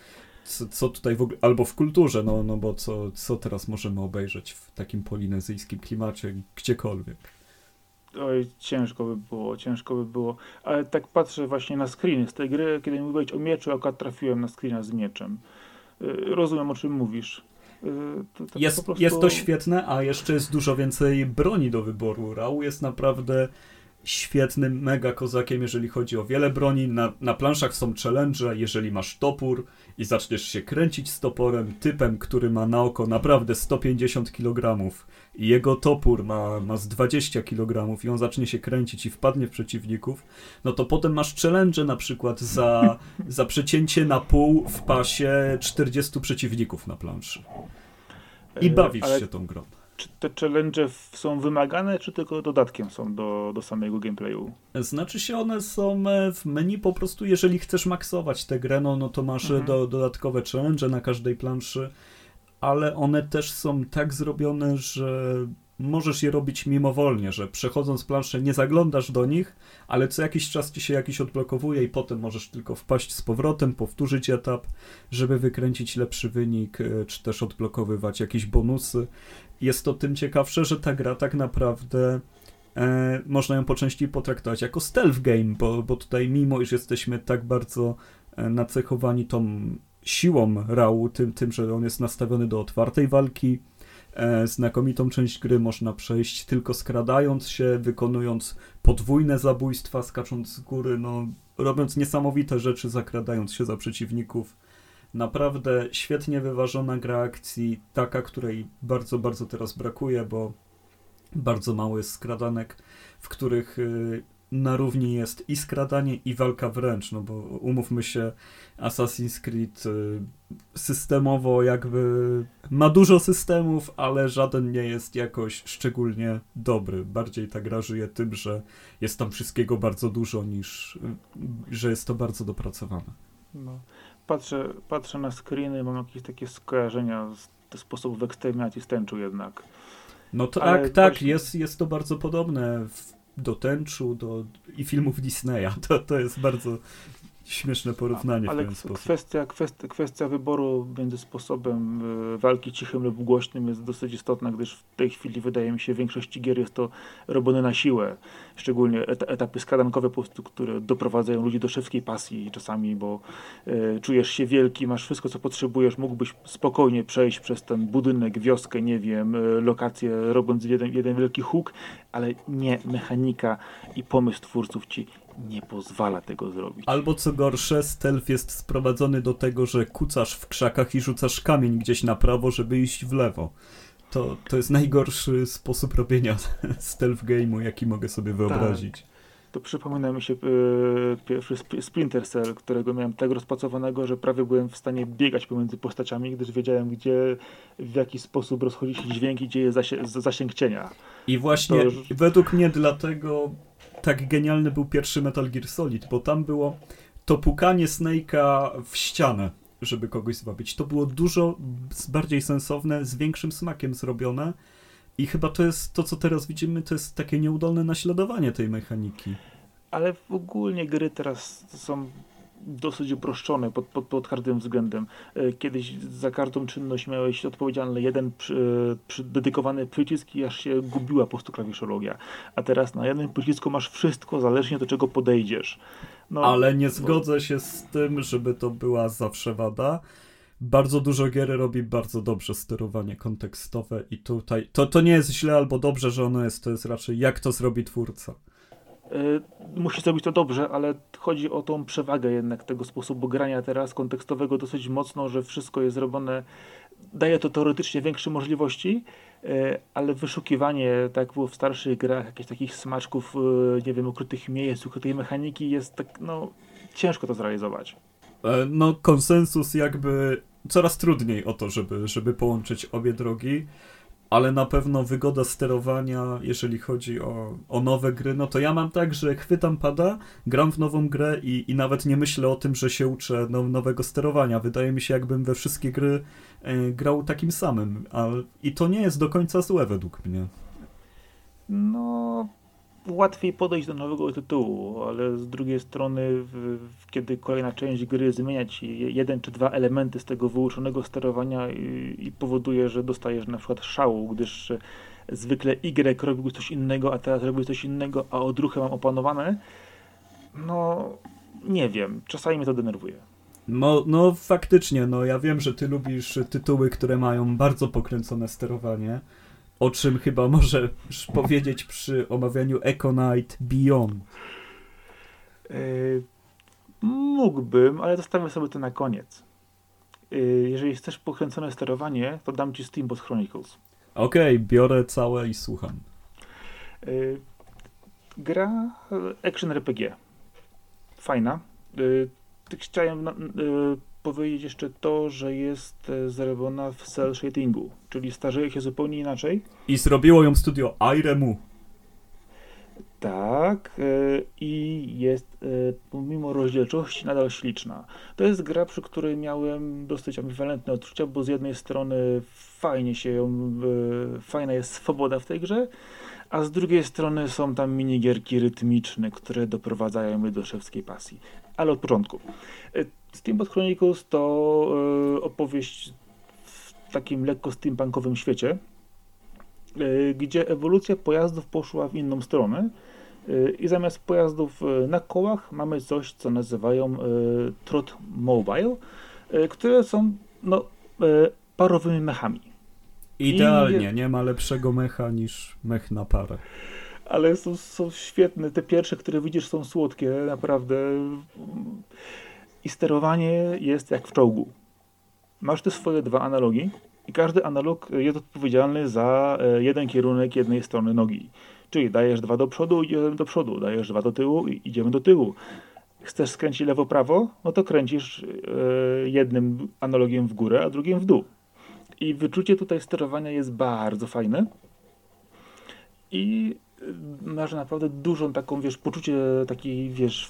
Speaker 1: co, co tutaj w ogóle, albo w kulturze, no, no bo co, co teraz możemy obejrzeć w takim polinezyjskim klimacie, gdziekolwiek.
Speaker 2: Oj, ciężko by było, ciężko by było. Ale tak patrzę właśnie na screeny z tej gry, kiedy mówiłeś o mieczu, akurat trafiłem na screena z mieczem. Y, rozumiem o czym mówisz.
Speaker 1: Y, to, to jest, prostu... jest to świetne, a jeszcze jest dużo więcej broni do wyboru. Rau jest naprawdę świetnym mega kozakiem, jeżeli chodzi o wiele broni. Na, na planszach są challenge, jeżeli masz topór i zaczniesz się kręcić z toporem, typem, który ma na oko naprawdę 150 kg i jego topór ma, ma z 20 kg i on zacznie się kręcić i wpadnie w przeciwników, no to potem masz challenge na przykład za, za przecięcie na pół w pasie 40 przeciwników na planszy. I e, bawisz Ale... się tą grą
Speaker 2: czy te challenge są wymagane, czy tylko dodatkiem są do, do samego gameplayu?
Speaker 1: Znaczy się one są e, w menu po prostu, jeżeli chcesz maksować tę grę, no, no to masz mhm. do, dodatkowe challenge na każdej planszy, ale one też są tak zrobione, że możesz je robić mimowolnie, że przechodząc planszę nie zaglądasz do nich, ale co jakiś czas ci się jakiś odblokowuje i potem możesz tylko wpaść z powrotem, powtórzyć etap, żeby wykręcić lepszy wynik, e, czy też odblokowywać jakieś bonusy. Jest to tym ciekawsze, że ta gra tak naprawdę e, można ją po części potraktować jako stealth game, bo, bo tutaj mimo iż jesteśmy tak bardzo e, nacechowani tą siłą rału, tym, tym, że on jest nastawiony do otwartej walki, znakomitą część gry można przejść tylko skradając się, wykonując podwójne zabójstwa, skacząc z góry, no, robiąc niesamowite rzeczy, zakradając się za przeciwników. Naprawdę świetnie wyważona gra akcji, taka, której bardzo, bardzo teraz brakuje, bo bardzo mało jest skradanek, w których y, na równi jest i skradanie, i walka wręcz, no bo umówmy się, Assassin's Creed y, systemowo jakby ma dużo systemów, ale żaden nie jest jakoś szczególnie dobry. Bardziej ta gra żyje tym, że jest tam wszystkiego bardzo dużo, niż y, że jest to bardzo dopracowane.
Speaker 2: No. Patrzę, patrzę na screeny, mam jakieś takie skojarzenia z sposobów eksterminacji stęczu jednak.
Speaker 1: No tak, tak, jest, jest to bardzo podobne w do tęczu do, i filmów Disneya. To, to jest bardzo śmieszne porównanie
Speaker 2: ale
Speaker 1: w ten sposób.
Speaker 2: Kwestia, kwestia, kwestia wyboru między sposobem e, walki cichym lub głośnym jest dosyć istotna, gdyż w tej chwili wydaje mi się w większości gier jest to robione na siłę. Szczególnie et etapy prostu, które doprowadzają ludzi do szewskiej pasji czasami, bo e, czujesz się wielki, masz wszystko co potrzebujesz, mógłbyś spokojnie przejść przez ten budynek, wioskę, nie wiem, e, lokację, robiąc jeden, jeden wielki huk, ale nie mechanika i pomysł twórców ci nie pozwala tego zrobić.
Speaker 1: Albo co gorsze, stealth jest sprowadzony do tego, że kucasz w krzakach i rzucasz kamień gdzieś na prawo, żeby iść w lewo. To, to jest najgorszy sposób robienia stealth game'u, jaki mogę sobie wyobrazić. Tak.
Speaker 2: To przypomina mi się yy, pierwszy Splinter Cell, którego miałem tak rozpracowanego, że prawie byłem w stanie biegać pomiędzy postaciami, gdyż wiedziałem, gdzie, w jaki sposób rozchodzi się dźwięk i gdzie jest zasięg cienia.
Speaker 1: I właśnie to... według mnie dlatego tak genialny był pierwszy Metal Gear Solid, bo tam było to pukanie Snake'a w ścianę, żeby kogoś zwabić. To było dużo bardziej sensowne, z większym smakiem zrobione i chyba to jest to, co teraz widzimy, to jest takie nieudolne naśladowanie tej mechaniki.
Speaker 2: Ale ogólnie gry teraz są dosyć uproszczone pod, pod, pod każdym względem. E, kiedyś za każdą czynność miałeś odpowiedzialny jeden przy, przy dedykowany przycisk i aż się gubiła po prostu klawiszologia. A teraz na jednym przycisku masz wszystko, zależnie do czego podejdziesz.
Speaker 1: No, Ale nie zgodzę się z tym, żeby to była zawsze wada. Bardzo dużo gier robi bardzo dobrze sterowanie kontekstowe i tutaj to, to nie jest źle albo dobrze, że ono jest, to jest raczej jak to zrobi twórca.
Speaker 2: Y, musi zrobić to dobrze, ale chodzi o tą przewagę jednak tego sposobu grania teraz kontekstowego dosyć mocno, że wszystko jest zrobione, daje to teoretycznie większe możliwości, y, ale wyszukiwanie, tak było w starszych grach, jakichś takich smaczków, y, nie wiem, ukrytych miejsc, ukrytej mechaniki jest tak, no, ciężko to zrealizować.
Speaker 1: E, no, konsensus jakby coraz trudniej o to, żeby, żeby połączyć obie drogi ale na pewno wygoda sterowania, jeżeli chodzi o, o nowe gry, no to ja mam tak, że chwytam pada, gram w nową grę i, i nawet nie myślę o tym, że się uczę now, nowego sterowania. Wydaje mi się, jakbym we wszystkie gry e, grał takim samym, a, i to nie jest do końca złe według mnie.
Speaker 2: No, łatwiej podejść do nowego tytułu, ale z drugiej strony, w, kiedy kolejna część gry zmienia ci jeden czy dwa elementy z tego wyuczonego sterowania i, i powoduje, że dostajesz na przykład szału, gdyż zwykle Y robił coś innego, a teraz robi coś innego, a odruchy mam opanowane, no nie wiem, czasami mnie to denerwuje.
Speaker 1: No, no faktycznie, no ja wiem, że ty lubisz tytuły, które mają bardzo pokręcone sterowanie, o czym chyba możesz powiedzieć przy omawianiu Econite Beyond.
Speaker 2: Yy, mógłbym, ale zostawię sobie to na koniec. Yy, jeżeli chcesz pokręcone sterowanie, to dam ci Steamboat Chronicles.
Speaker 1: Okej, okay, biorę całe i słucham.
Speaker 2: Yy, gra action RPG. Fajna. Chciałem powiedzieć jeszcze to, że jest e, zrobiona w cel shadingu, czyli starzeje się zupełnie inaczej.
Speaker 1: I zrobiło ją studio Iremu.
Speaker 2: Tak, e, i jest e, pomimo rozdzielczości nadal śliczna. To jest gra, przy której miałem dosyć ambiwalentne odczucia, bo z jednej strony fajnie się ją, fajna jest swoboda w tej grze, a z drugiej strony są tam minigierki rytmiczne, które doprowadzają mnie do szewskiej pasji. Ale od początku. Steamboat Chronicles to e, opowieść w takim lekko steampunkowym świecie, e, gdzie ewolucja pojazdów poszła w inną stronę e, i zamiast pojazdów na kołach mamy coś, co nazywają trot mobile, które są no, parowymi mechami.
Speaker 1: Idealnie, nie... nie ma lepszego mecha niż mech na parę
Speaker 2: ale są, są świetne. Te pierwsze, które widzisz, są słodkie, naprawdę i sterowanie jest jak w czołgu. Masz te swoje dwa analogi i każdy analog jest odpowiedzialny za e, jeden kierunek jednej strony nogi. Czyli dajesz dwa do przodu, idziemy do przodu, dajesz dwa do tyłu i idziemy do tyłu. Chcesz skręcić lewo-prawo? No to kręcisz e, jednym analogiem w górę, a drugim w dół. I wyczucie tutaj sterowania jest bardzo fajne. I masz naprawdę dużą taką, wiesz, poczucie takiej, wiesz,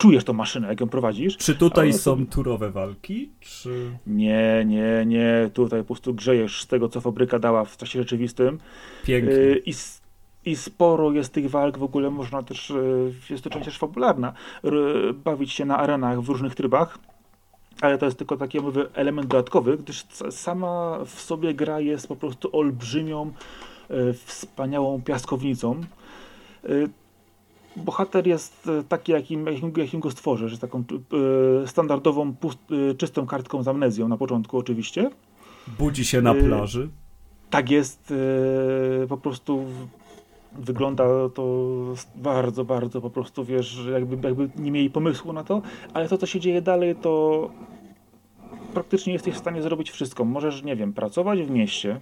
Speaker 2: czujesz tą maszynę, jak ją prowadzisz.
Speaker 1: Czy tutaj są turowe walki? Czy...
Speaker 2: Nie, nie, nie. Tutaj po prostu grzejesz z tego, co fabryka dała w czasie rzeczywistym.
Speaker 1: Pięknie. Y,
Speaker 2: I, I sporo jest tych walk, w ogóle można też, y, jest to część też fabularna, bawić się na arenach w różnych trybach. Ale to jest tylko taki mówię, element dodatkowy, gdyż sama w sobie gra jest po prostu olbrzymią, y, wspaniałą piaskownicą bohater jest e, taki, jakim, jakim, jakim go stworzę, że taką y, standardową, pust, y, czystą kartką z amnezją na początku oczywiście.
Speaker 1: Budzi się na plaży.
Speaker 2: tak jest, po prostu wygląda to bardzo, bardzo po prostu, wiesz, jakby, jakby nie mieli pomysłu na to, ale to, co się dzieje dalej, to praktycznie jesteś w stanie zrobić wszystko. Możesz, nie wiem, pracować w mieście,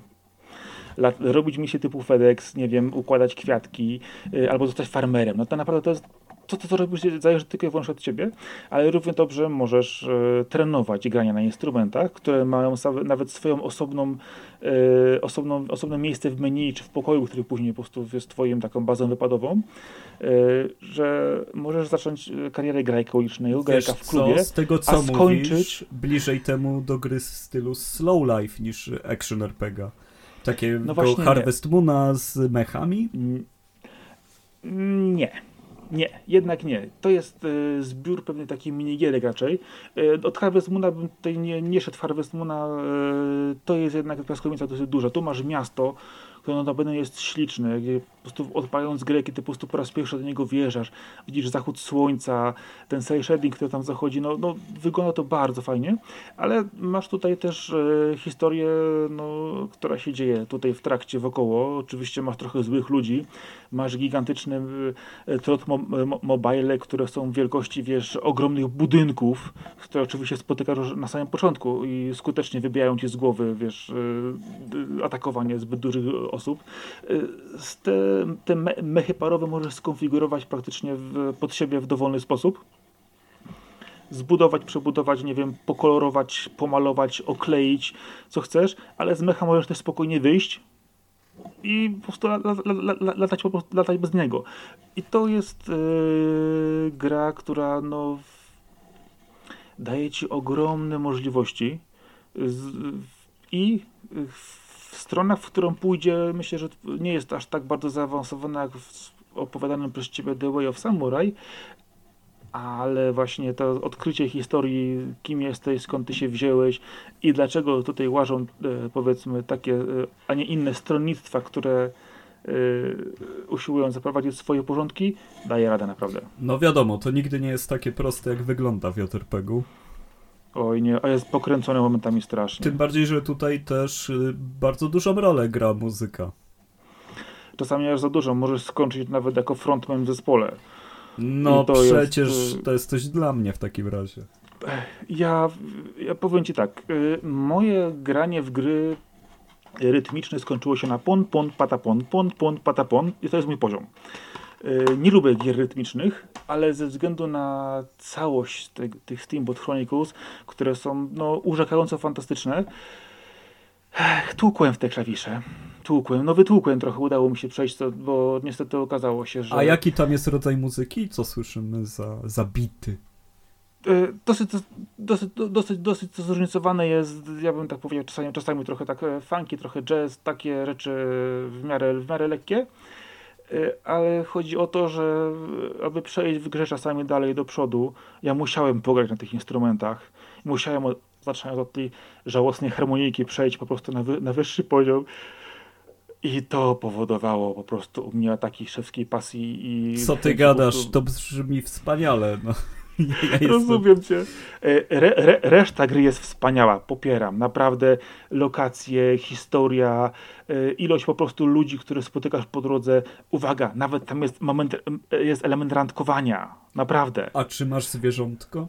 Speaker 2: robić misje typu FedEx, nie wiem, układać kwiatki y, albo zostać farmerem. No to naprawdę to jest to, to, co robisz, zależy tylko i wyłącznie od ciebie, ale równie dobrze możesz e, trenować grania na instrumentach, które mają nawet swoją osobną, e, osobną, osobne miejsce w menu czy w pokoju, który później po prostu jest twoim taką bazą wypadową, e, że możesz zacząć karierę grajka ulicznego, grajka w klubie,
Speaker 1: co, z tego co a skończyć... Mówisz, bliżej temu do gry w stylu slow life niż action RPG. Takie no Harvest nie. Moona z mechami?
Speaker 2: Nie. Nie, jednak nie. To jest y, zbiór pewnej takiej minigierek raczej. Y, od Harvest Moona bym tutaj nie, nie szedł Harvest Moona. Y, to jest jednak piaskownica dosyć duża. Tu masz miasto, które notabene jest śliczne, gdzie po prostu odpalając grę, kiedy po prostu po raz pierwszy do niego wjeżdżasz, widzisz zachód słońca, ten cel shading, który tam zachodzi, no, no wygląda to bardzo fajnie, ale masz tutaj też e, historię, no, która się dzieje tutaj w trakcie wokoło, oczywiście masz trochę złych ludzi, masz gigantyczne e, trot mo mo mobile, które są wielkości, wiesz, ogromnych budynków, które oczywiście spotykasz na samym początku i skutecznie wybijają ci z głowy, wiesz, e, atakowanie zbyt dużych osób. Y, te, te mechy parowe możesz skonfigurować praktycznie w, pod siebie w dowolny sposób. Zbudować, przebudować, nie wiem, pokolorować, pomalować, okleić, co chcesz, ale z mecha możesz też spokojnie wyjść, i po prostu latać, latać bez niego. I to jest yy, gra, która no, daje ci ogromne możliwości z, i w stronach, w którą pójdzie, myślę, że nie jest aż tak bardzo zaawansowana jak w opowiadanym przez ciebie The Way of Samurai, ale właśnie to odkrycie historii, kim jesteś, skąd ty się wziąłeś i dlaczego tutaj łażą e, powiedzmy takie, e, a nie inne stronnictwa, które e, usiłują zaprowadzić swoje porządki, daje radę naprawdę.
Speaker 1: No wiadomo, to nigdy nie jest takie proste, jak wygląda w JRPG-u.
Speaker 2: Oj nie, a jest pokręcone momentami strasznie.
Speaker 1: Tym bardziej, że tutaj też y, bardzo dużą rolę gra muzyka.
Speaker 2: Czasami aż za dużo, możesz skończyć nawet jako frontman w zespole.
Speaker 1: No przecież jest, to jest coś dla mnie w takim razie.
Speaker 2: Ja, ja powiem ci tak, y, moje granie w gry rytmiczne skończyło się na pon, pon, patapon, pon, pon, patapon i to jest mój poziom. Nie lubię gier rytmicznych, ale ze względu na całość te, tych Steamboat Chronicles, które są no, urzekająco fantastyczne, tłukłem w te klawisze. Tłukłem, no wytłukłem trochę, udało mi się przejść, bo niestety okazało się, że...
Speaker 1: A jaki tam jest rodzaj muzyki? Co słyszymy za, za bity?
Speaker 2: E, dosyć, dosyć, dosyć, dosyć zróżnicowane jest, ja bym tak powiedział, czasami, czasami trochę tak e, funky, trochę jazz, takie rzeczy w miarę, w miarę lekkie, e, ale chodzi o to, że aby przejść w grze czasami dalej do przodu, ja musiałem pograć na tych instrumentach, musiałem zaczynając od tej żałosnej harmonijki przejść po prostu na, wy, na wyższy poziom, i to powodowało po prostu u mnie ataki szewskiej pasji i...
Speaker 1: Co ty gadasz? Prostu... To brzmi wspaniale, no.
Speaker 2: Ja Rozumiem cię. E, re, re, reszta gry jest wspaniała, popieram. Naprawdę lokacje, historia, e, ilość po prostu ludzi, które spotykasz po drodze. Uwaga, nawet tam jest, moment, e, jest element randkowania. Naprawdę.
Speaker 1: A czy masz zwierzątko?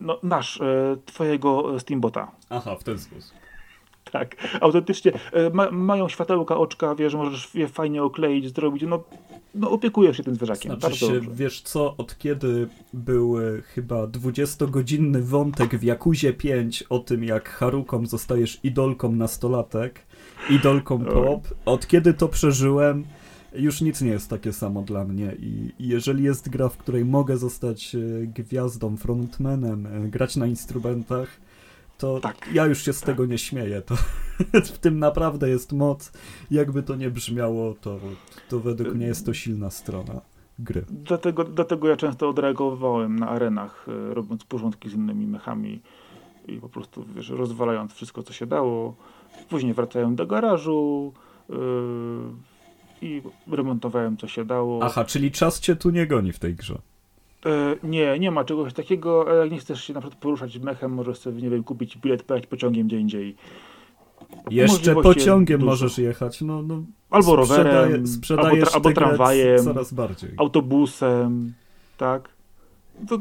Speaker 2: No, nasz, twojego Steambota.
Speaker 1: Aha, w ten sposób.
Speaker 2: Tak, autentycznie. Ma, mają światełka, oczka, wiesz, możesz je fajnie okleić, zrobić. No, no opiekujesz się tym zwierzakiem.
Speaker 1: Znaczy się, wiesz co, od kiedy był e, chyba 20-godzinny wątek w Jakuzie 5 o tym, jak Haruką zostajesz idolką nastolatek, idolką pop, od kiedy to przeżyłem, już nic nie jest takie samo dla mnie I, jeżeli jest gra, w której mogę zostać e, gwiazdą, frontmanem, e, grać na instrumentach, to tak. ja już się z tego nie śmieję. To, w tym naprawdę jest moc. Jakby to nie brzmiało, to, to według mnie jest to silna strona gry.
Speaker 2: Dlatego, dlatego ja często odreagowałem na arenach, e, robiąc porządki z innymi mechami i po prostu wiesz, rozwalając wszystko, co się dało. Później wracałem do garażu yy, i remontowałem, co się dało.
Speaker 1: Aha, czyli czas cię tu nie goni w tej grze.
Speaker 2: E, nie, nie ma czegoś takiego. Jak nie chcesz się na przykład poruszać mechem, możesz sobie, nie wiem, kupić bilet, pojechać pociągiem gdzie indziej.
Speaker 1: Jeszcze pociągiem możesz jechać, no, no
Speaker 2: albo rowerem,
Speaker 1: albo, tra
Speaker 2: albo tramwajem,
Speaker 1: coraz bardziej.
Speaker 2: autobusem, tak. To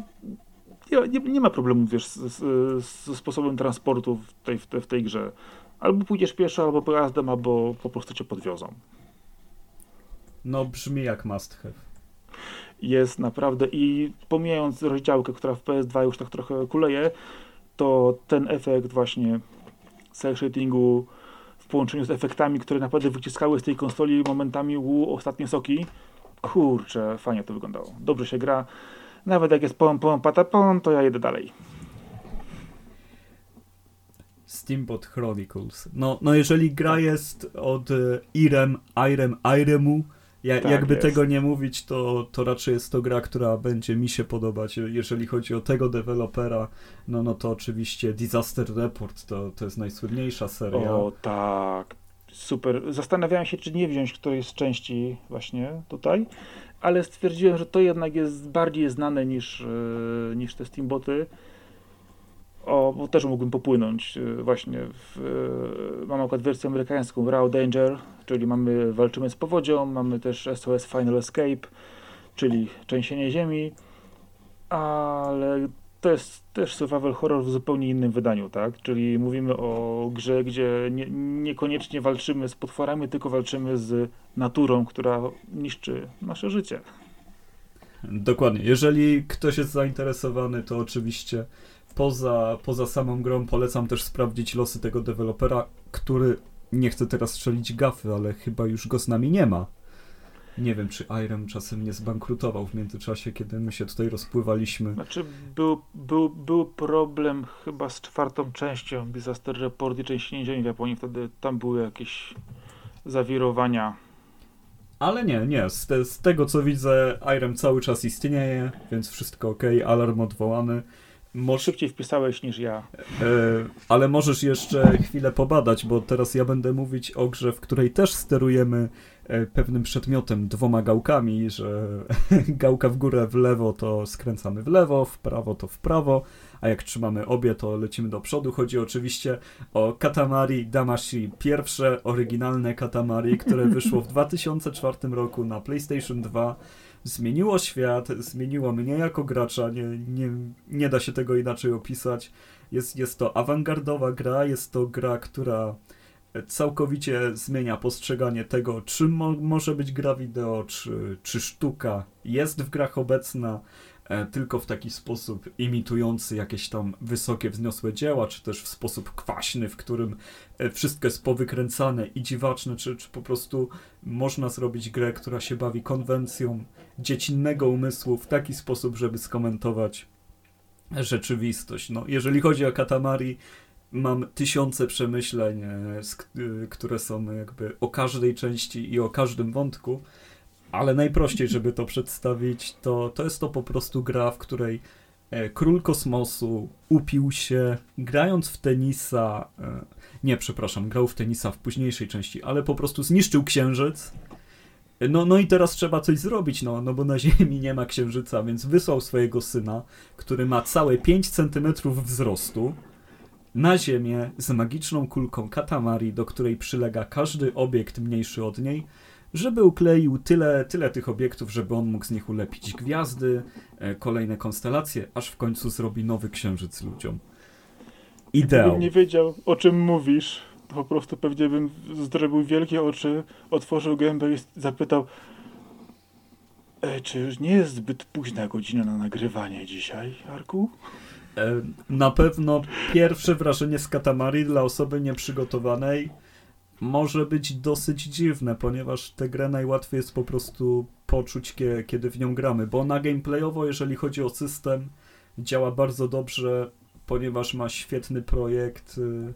Speaker 2: nie, nie, nie ma problemu, wiesz, ze sposobem transportu w tej, w, tej, w tej grze. Albo pójdziesz pieszo, albo pojazdem, albo po prostu cię podwiozą.
Speaker 1: No brzmi jak must have
Speaker 2: jest naprawdę i pomijając rozdziałkę, która w PS2 już tak trochę kuleje, to ten efekt właśnie cel shadingu w połączeniu z efektami, które naprawdę wyciskały z tej konsoli momentami u ostatnie soki, kurczę, fajnie to wyglądało. Dobrze się gra. Nawet jak jest pom, pom, patapom, to ja jedę dalej.
Speaker 1: Steambot Chronicles. No, no jeżeli gra jest od e, Irem, Irem, Iremu, ja, tak jakby jest. tego nie mówić, to, to raczej jest to gra, która będzie mi się podobać. Jeżeli chodzi o tego dewelopera, no, no to oczywiście Disaster Report to, to jest najsłynniejsza seria.
Speaker 2: O tak, super. Zastanawiałem się, czy nie wziąć którejś z części właśnie tutaj, ale stwierdziłem, że to jednak jest bardziej znane niż, yy, niż te Steamboty. O, bo też mógłbym popłynąć yy, właśnie. W, yy, mam akurat wersję amerykańską, Raw Danger, czyli mamy, walczymy z powodzią, mamy też SOS Final Escape, czyli trzęsienie ziemi, ale to jest też survival horror w zupełnie innym wydaniu, tak? Czyli mówimy o grze, gdzie nie, niekoniecznie walczymy z potworami, tylko walczymy z naturą, która niszczy nasze życie.
Speaker 1: Dokładnie. Jeżeli ktoś jest zainteresowany, to oczywiście poza, poza samą grą polecam też sprawdzić losy tego dewelopera, który nie chcę teraz strzelić gafy, ale chyba już go z nami nie ma. Nie wiem, czy Iron czasem nie zbankrutował w międzyczasie, kiedy my się tutaj rozpływaliśmy.
Speaker 2: Znaczy, był, był, był problem chyba z czwartą częścią Disaster Report i części Ziemi w Japonii. Wtedy tam były jakieś zawirowania.
Speaker 1: Ale nie, nie. Z, te, z tego co widzę, Iron cały czas istnieje, więc wszystko ok, alarm odwołany.
Speaker 2: Mo szybciej wpisałeś niż ja. E,
Speaker 1: ale możesz jeszcze chwilę pobadać, bo teraz ja będę mówić o grze, w której też sterujemy e, pewnym przedmiotem, dwoma gałkami, że gałka w górę w lewo to skręcamy w lewo, w prawo to w prawo, a jak trzymamy obie to lecimy do przodu. Chodzi oczywiście o Katamari Damashi, pierwsze oryginalne Katamari, które wyszło w 2004 roku na PlayStation 2 zmieniło świat, zmieniło mnie jako gracza, nie, nie, nie da się tego inaczej opisać. Jest, jest to awangardowa gra, jest to gra, która całkowicie zmienia postrzeganie tego, czym mo może być gra wideo, czy, czy sztuka jest w grach obecna, tylko w taki sposób imitujący jakieś tam wysokie, wzniosłe dzieła, czy też w sposób kwaśny, w którym e, wszystko jest powykręcane i dziwaczne, czy, czy po prostu można zrobić grę, która się bawi konwencją dziecinnego umysłu w taki sposób, żeby skomentować rzeczywistość. No, jeżeli chodzi o Katamari, mam tysiące przemyśleń, e, e, które są jakby o każdej części i o każdym wątku, ale najprościej, żeby to przedstawić, to, to jest to po prostu gra, w której e, król kosmosu upił się grając w tenisa. Nie, przepraszam, grał w tenisa w późniejszej części, ale po prostu zniszczył księżyc. No, no i teraz trzeba coś zrobić, no, no bo na Ziemi nie ma księżyca, więc wysłał swojego syna, który ma całe 5 centymetrów wzrostu na Ziemię z magiczną kulką Katamari, do której przylega każdy obiekt mniejszy od niej, żeby ukleił tyle, tyle tych obiektów, żeby on mógł z nich ulepić gwiazdy, e, kolejne konstelacje, aż w końcu zrobi nowy księżyc ludziom.
Speaker 2: Ideał. Gdybym nie wiedział, o czym mówisz, po prostu pewnie bym zrobił wielkie oczy, otworzył gębę i zapytał e, czy już nie jest zbyt późna godzina na nagrywanie dzisiaj, Arku?
Speaker 1: E, na pewno pierwsze wrażenie z Katamari dla osoby nieprzygotowanej może być dosyć dziwne, ponieważ tę grę najłatwiej jest po prostu poczuć, kiedy w nią gramy, bo ona gameplayowo, jeżeli chodzi o system, działa bardzo dobrze, ponieważ ma świetny projekt. Y,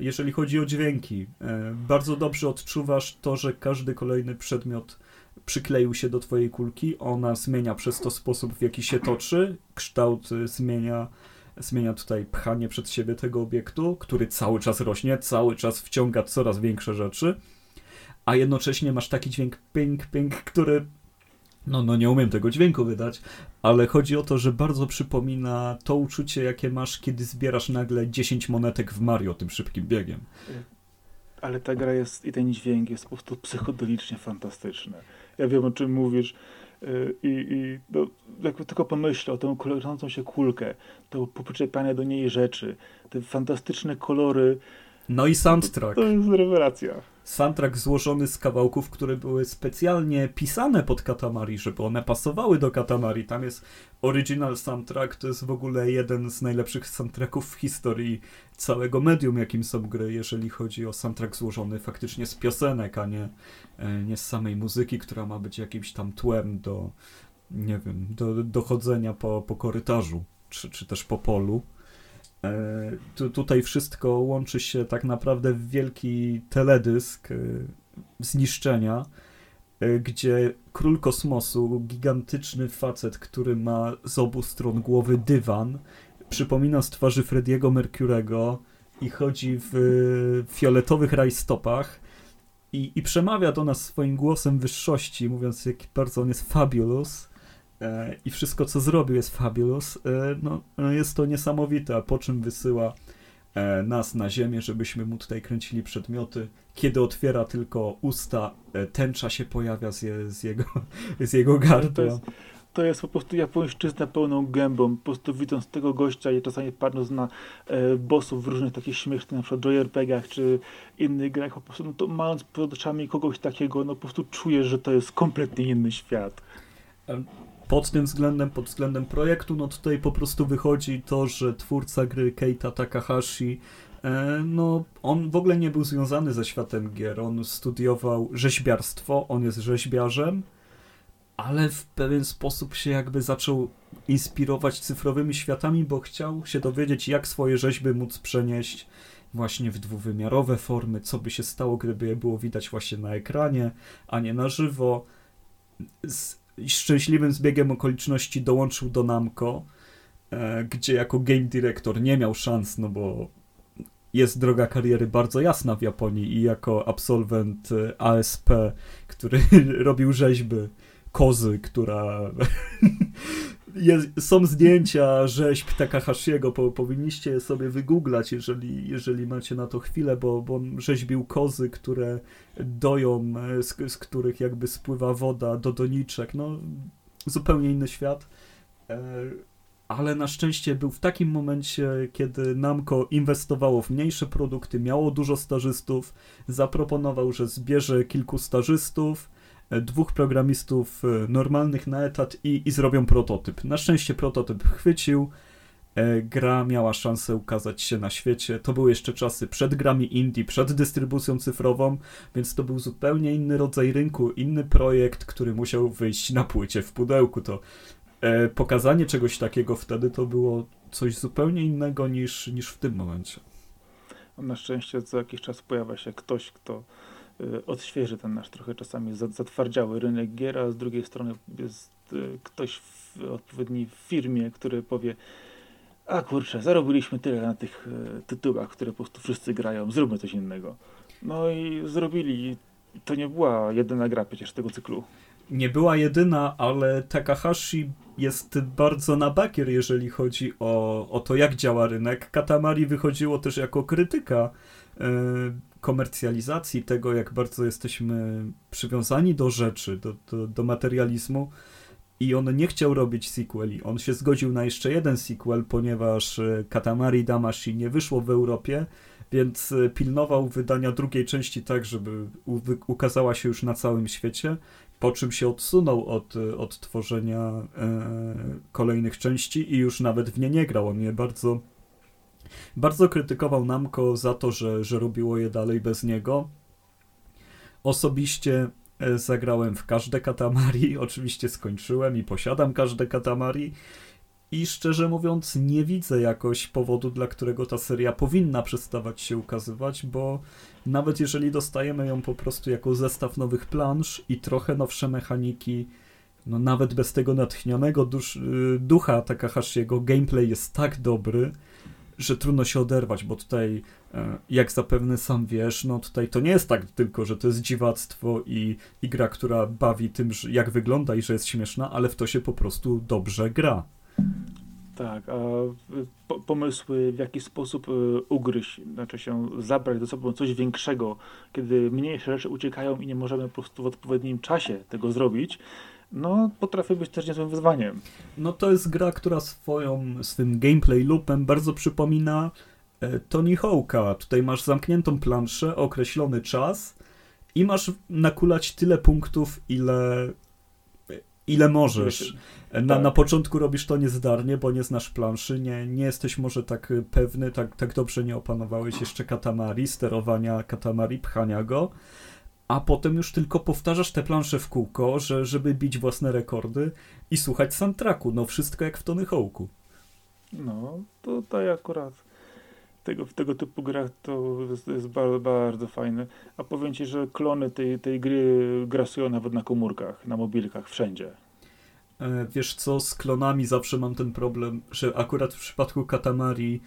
Speaker 1: jeżeli chodzi o dźwięki, e, bardzo dobrze odczuwasz to, że każdy kolejny przedmiot przykleił się do twojej kulki, ona zmienia przez to sposób, w jaki się toczy, kształt y, zmienia, zmienia tutaj pchanie przed siebie tego obiektu, który cały czas rośnie, cały czas wciąga coraz większe rzeczy, a jednocześnie masz taki dźwięk ping, ping, który no, no nie umiem tego dźwięku wydać, ale chodzi o to, że bardzo przypomina to uczucie, jakie masz, kiedy zbierasz nagle 10 monetek w Mario tym szybkim biegiem.
Speaker 2: Ale ta gra jest i ten dźwięk jest po prostu psychodelicznie fantastyczny ja wiem o czym mówisz. Y, I, i no, jakby tylko pomyślę o tę kolorzącą się kulkę, to poprzyczepianie do niej rzeczy, te fantastyczne kolory.
Speaker 1: No i soundtrack.
Speaker 2: To, to jest rewelacja
Speaker 1: soundtrack złożony z kawałków, które były specjalnie pisane pod Katamari, żeby one pasowały do Katamari. Tam jest original soundtrack, to jest w ogóle jeden z najlepszych soundtracków w historii całego medium, jakim są gry, jeżeli chodzi o soundtrack złożony faktycznie z piosenek, a nie, e, nie z samej muzyki, która ma być jakimś tam tłem do, nie wiem, do dochodzenia po, po korytarzu, czy, czy też po polu. E, tu, tutaj wszystko łączy się tak naprawdę w wielki teledysk e, zniszczenia, e, gdzie król kosmosu, gigantyczny facet, który ma z obu stron głowy dywan, przypomina z twarzy Frediego Mercurego i chodzi w fioletowych rajstopach i, i przemawia do nas swoim głosem wyższości, mówiąc jak bardzo on jest fabulous i wszystko, co zrobił, jest fabulous. E, no, no, jest to niesamowite, po czym wysyła e, nas na ziemię, żebyśmy mu tutaj kręcili przedmioty. Kiedy otwiera tylko usta, tęcza się pojawia z, je, z, jego, z jego gardła.
Speaker 2: To jest, to jest po prostu japońszczyzna pełną gębą. Po prostu widząc tego gościa i czasami patrząc na e, bossów w różnych takich śmiesznych, na przykład JRPG-ach czy innych grach, po prostu no to mając przed oczami kogoś takiego, no po prostu czujesz, że to jest kompletnie inny świat
Speaker 1: pod tym względem, pod względem projektu, no tutaj po prostu wychodzi to, że twórca gry Keita Takahashi e, no, on w ogóle nie był związany ze światem gier. On studiował rzeźbiarstwo, on jest rzeźbiarzem, ale w pewien sposób się jakby zaczął inspirować cyfrowymi światami, bo chciał się dowiedzieć, jak swoje rzeźby móc przenieść właśnie w dwuwymiarowe formy, co by się stało, gdyby je było widać właśnie na ekranie, a nie na żywo. Z szczęśliwym zbiegiem okoliczności dołączył do Namco, e, gdzie jako game director nie miał szans, no bo jest droga kariery bardzo jasna w Japonii i jako absolwent e, ASP, który robił rzeźby kozy, która jest, są zdjęcia rzeźb Takahashiego, po, powinniście sobie wygooglać, jeżeli, jeżeli macie na to chwilę, bo, bo on rzeźbił kozy, które doją, e, z, z których jakby spływa woda do doniczek, no zupełnie inny świat. E, ale na szczęście był w takim momencie, kiedy Namco inwestowało w mniejsze produkty, miało dużo stażystów, zaproponował, że zbierze kilku stażystów, dwóch programistów e, normalnych na etat i, i zrobią prototyp. Na szczęście prototyp chwycił, e, gra miała szansę ukazać się na świecie. To były jeszcze czasy przed grami indie, przed dystrybucją cyfrową, więc to był zupełnie inny rodzaj rynku, inny projekt, który musiał wyjść na płycie w pudełku. To e, pokazanie czegoś takiego wtedy to było coś zupełnie innego niż, niż w tym momencie.
Speaker 2: Na szczęście co jakiś czas pojawia się ktoś, kto odświeży ten nasz trochę czasami zatwardziały rynek gier, a z drugiej strony jest y, ktoś w odpowiedniej firmie, który powie a kurczę, zarobiliśmy tyle na tych y, tytułach, które po prostu wszyscy grają, zróbmy coś innego. No i zrobili. To nie była jedyna gra przecież tego cyklu
Speaker 1: nie była jedyna, ale Takahashi jest bardzo na bakier, jeżeli chodzi o, o to, jak działa rynek. Katamari wychodziło też jako krytyka e, komercjalizacji tego, jak bardzo jesteśmy przywiązani do rzeczy, do, do, do materializmu. I on nie chciał robić sequeli. On się zgodził na jeszcze jeden sequel, ponieważ e, Katamari Damashi nie wyszło w Europie, więc e, pilnował wydania drugiej części tak, żeby ukazała się już na całym świecie po czym się odsunął od, od tworzenia e, kolejnych części i już nawet w nie nie grał. On je bardzo, bardzo krytykował Namco za to, że, że robiło je dalej bez niego. Osobiście e, zagrałem w każde Katamari, oczywiście skończyłem i posiadam każde Katamari i szczerze mówiąc nie widzę jakoś powodu, dla którego ta seria powinna przestawać się ukazywać, bo nawet jeżeli dostajemy ją po prostu jako zestaw nowych plansz i trochę nowsze mechaniki, no nawet bez tego natchnionego dusz, y, ducha Takahashiego gameplay jest tak dobry, że trudno się oderwać, bo tutaj, e, jak zapewne sam wiesz, no tutaj to nie jest tak tylko, że to jest dziwactwo i, i gra, która bawi tym, jak wygląda i że jest śmieszna, ale w to się po prostu dobrze gra.
Speaker 2: Tak, a po, pomysły w jaki sposób y, ugryźć, znaczy się zabrać ze sobą coś większego, kiedy mniejsze rzeczy uciekają i nie możemy po prostu w odpowiednim czasie tego zrobić, no potrafi być też niezłym wyzwaniem.
Speaker 1: No to jest gra, która swoją, swym gameplay loopem bardzo przypomina e, Tony Hawk'a. Tutaj masz zamkniętą planszę, określony czas i masz nakulać tyle punktów, ile ile możesz. Na, tak. na początku robisz to niezdarnie, bo nie znasz planszy, nie, nie jesteś może tak pewny, tak, tak dobrze nie opanowałeś jeszcze katamari, sterowania katamari, pchania go, a potem już tylko powtarzasz te plansze w kółko, że, żeby bić własne rekordy i słuchać soundtracku. No wszystko jak w Tony Hawk'u.
Speaker 2: No, tutaj akurat tego, w tego typu grach to jest, jest bardzo, bardzo fajne. A powiem Ci, że klony tej, tej gry grasują nawet na komórkach, na mobilkach, wszędzie.
Speaker 1: E, wiesz co, z klonami zawsze mam ten problem, że akurat w przypadku Katamari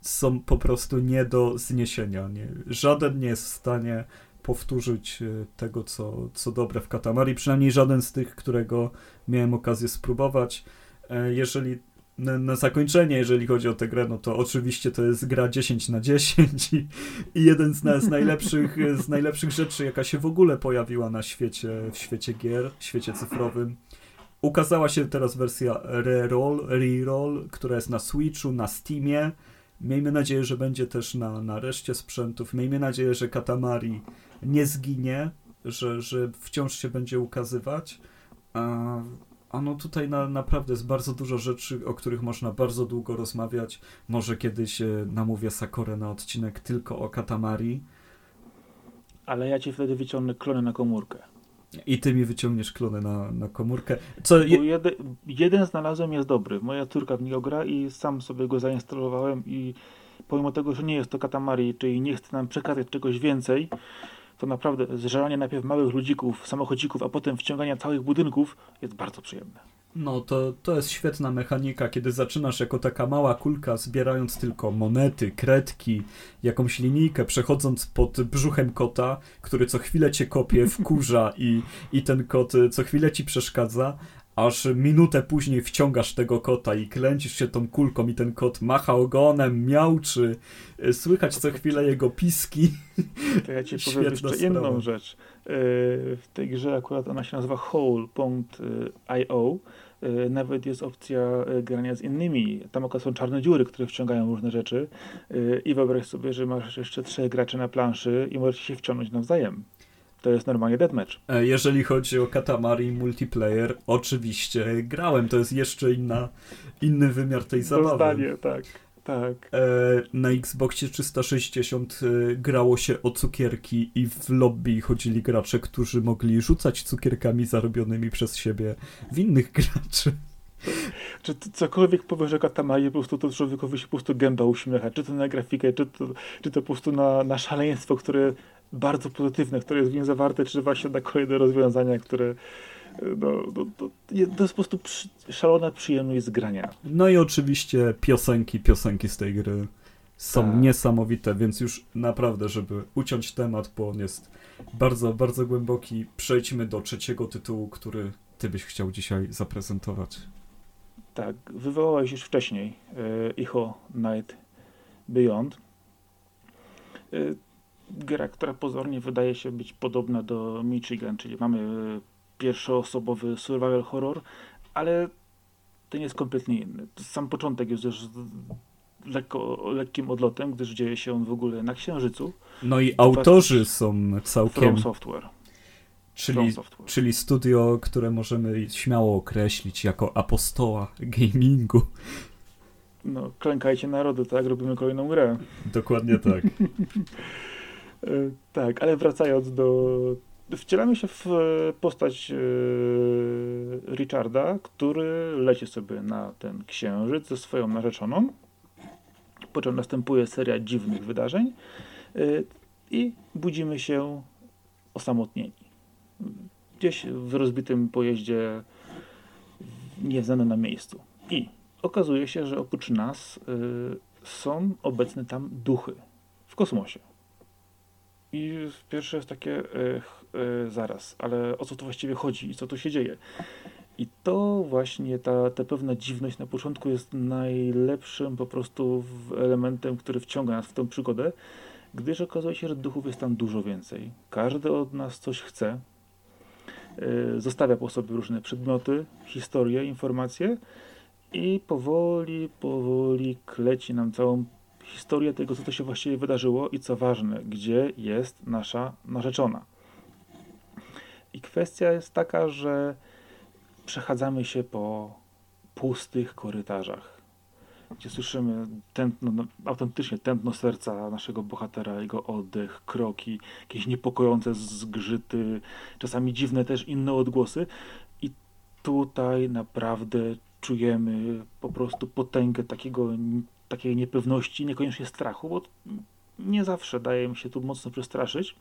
Speaker 1: są po prostu nie do zniesienia. Nie? Żaden nie jest w stanie powtórzyć e, tego, co, co dobre w Katamari, przynajmniej żaden z tych, którego miałem okazję spróbować. E, jeżeli na, na, zakończenie, jeżeli chodzi o tę grę, no to oczywiście to jest gra 10 na 10 i, i jeden z, z, najlepszych, z najlepszych rzeczy, jaka się w ogóle pojawiła na świecie, w świecie gier, w świecie cyfrowym. Ukazała się teraz wersja Reroll, Reroll, która jest na Switchu, na Steamie. Miejmy nadzieję, że będzie też na, na reszcie sprzętów. Miejmy nadzieję, że Katamari nie zginie, że, że wciąż się będzie ukazywać. A, no tutaj na, naprawdę jest bardzo dużo rzeczy, o których można bardzo długo rozmawiać. Może kiedyś e, namówię Sakorę na odcinek tylko o Katamari.
Speaker 2: Ale ja ci wtedy wyciągnę klony na komórkę.
Speaker 1: I ty mi wyciągniesz klony na, na komórkę. Co
Speaker 2: je... jeden, jeden znalazłem jest dobry. Moja córka w niego gra i sam sobie go zainstalowałem i pomimo tego, że nie jest to Katamari, czyli nie chce nam przekazać czegoś więcej, to naprawdę zżeranie najpierw małych ludzików, samochodzików, a potem wciągania całych budynków jest bardzo przyjemne.
Speaker 1: No, to, to jest świetna mechanika, kiedy zaczynasz jako taka mała kulka, zbierając tylko monety, kredki, jakąś linijkę, przechodząc pod brzuchem kota, który co chwilę cię kopie, wkurza i, i ten kot co chwilę ci przeszkadza, aż minutę później wciągasz tego kota i klęcisz się tą kulką i ten kot macha ogonem, miałczy, słychać co chwilę jego piski.
Speaker 2: To ja ci powiem jeszcze sprawa. inną rzecz. E, w tej grze akurat ona się nazywa Hole.io y, nawet jest opcja y, grania z innymi. Tam akurat są czarne dziury, które wciągają różne rzeczy y, i wyobraź sobie, że masz jeszcze trzech graczy na planszy i możesz się wciągnąć nawzajem. To jest normalnie deathmatch.
Speaker 1: E, jeżeli chodzi o Katamari multiplayer, oczywiście grałem. To jest jeszcze inna, inny wymiar tej zabawy.
Speaker 2: Zdanie, tak. Tak.
Speaker 1: E, na Xboxie 360 e, grało się o cukierki i w lobby chodzili gracze, którzy mogli rzucać cukierkami zarobionymi przez siebie w innych graczy.
Speaker 2: Czy cokolwiek powiesz o Katamari, po prostu to człowiekowi się po prostu gęba uśmiecha. Czy to na grafikę, czy to, czy to po prostu na, na szaleństwo, które bardzo pozytywne, które jest w nim zawarte, czy właśnie na kolejne rozwiązania, które no, no, to, to jest po prostu przy, szalona przyjemność grania.
Speaker 1: No i oczywiście piosenki, piosenki z tej gry są tak. niesamowite, więc już naprawdę, żeby uciąć temat, bo on jest bardzo, bardzo głęboki, przejdźmy do trzeciego tytułu, który ty byś chciał dzisiaj zaprezentować.
Speaker 2: Tak, wywołałeś już wcześniej y, Echo Night Beyond. Y, gra, która pozornie wydaje się być podobna do Michigan, czyli mamy pierwszoosobowy survival horror, ale ten jest kompletnie inny. Sam początek jest już lekko, lekkim odlotem, gdyż dzieje się on w ogóle na Księżycu.
Speaker 1: No i autorzy są całkiem...
Speaker 2: From Software.
Speaker 1: Czyli, Software. czyli studio, które możemy śmiało określić jako apostoła gamingu.
Speaker 2: No, klękajcie narody, tak? Robimy kolejną grę.
Speaker 1: Dokładnie tak.
Speaker 2: E, tak, ale wracając do wcielamy się w e, postać e, Richarda, który leci sobie na ten księżyc ze swoją narzeczoną. Po czym następuje seria dziwnych wydarzeń e, i budzimy się osamotnieni. Gdzieś w rozbitym pojeździe nieznane na miejscu. I okazuje się, że oprócz nas są obecne tam duchy w kosmosie. I pierwsze jest takie, zaraz, ale o co tu właściwie chodzi i co tu się dzieje? I to właśnie ta, ta pewna dziwność na początku jest najlepszym po prostu elementem, który wciąga nas w tę przygodę, gdyż okazuje się, że duchów jest tam dużo więcej. Każdy od nas coś chce, e, zostawia po sobie różne przedmioty, historie, informacje i powoli, powoli kleci nam całą historię tego, co to się właściwie wydarzyło i co ważne, gdzie jest nasza narzeczona. I kwestia jest taka, że przechadzamy się po pustych korytarzach, gdzie słyszymy tętno, no, autentycznie tętno serca naszego bohatera, jego oddech, kroki, jakieś niepokojące zgrzyty, czasami dziwne też inne odgłosy. I tutaj naprawdę czujemy po prostu potęgę takiego takiej niepewności, niekoniecznie strachu, bo nie zawsze daje mi się tu mocno przestraszyć,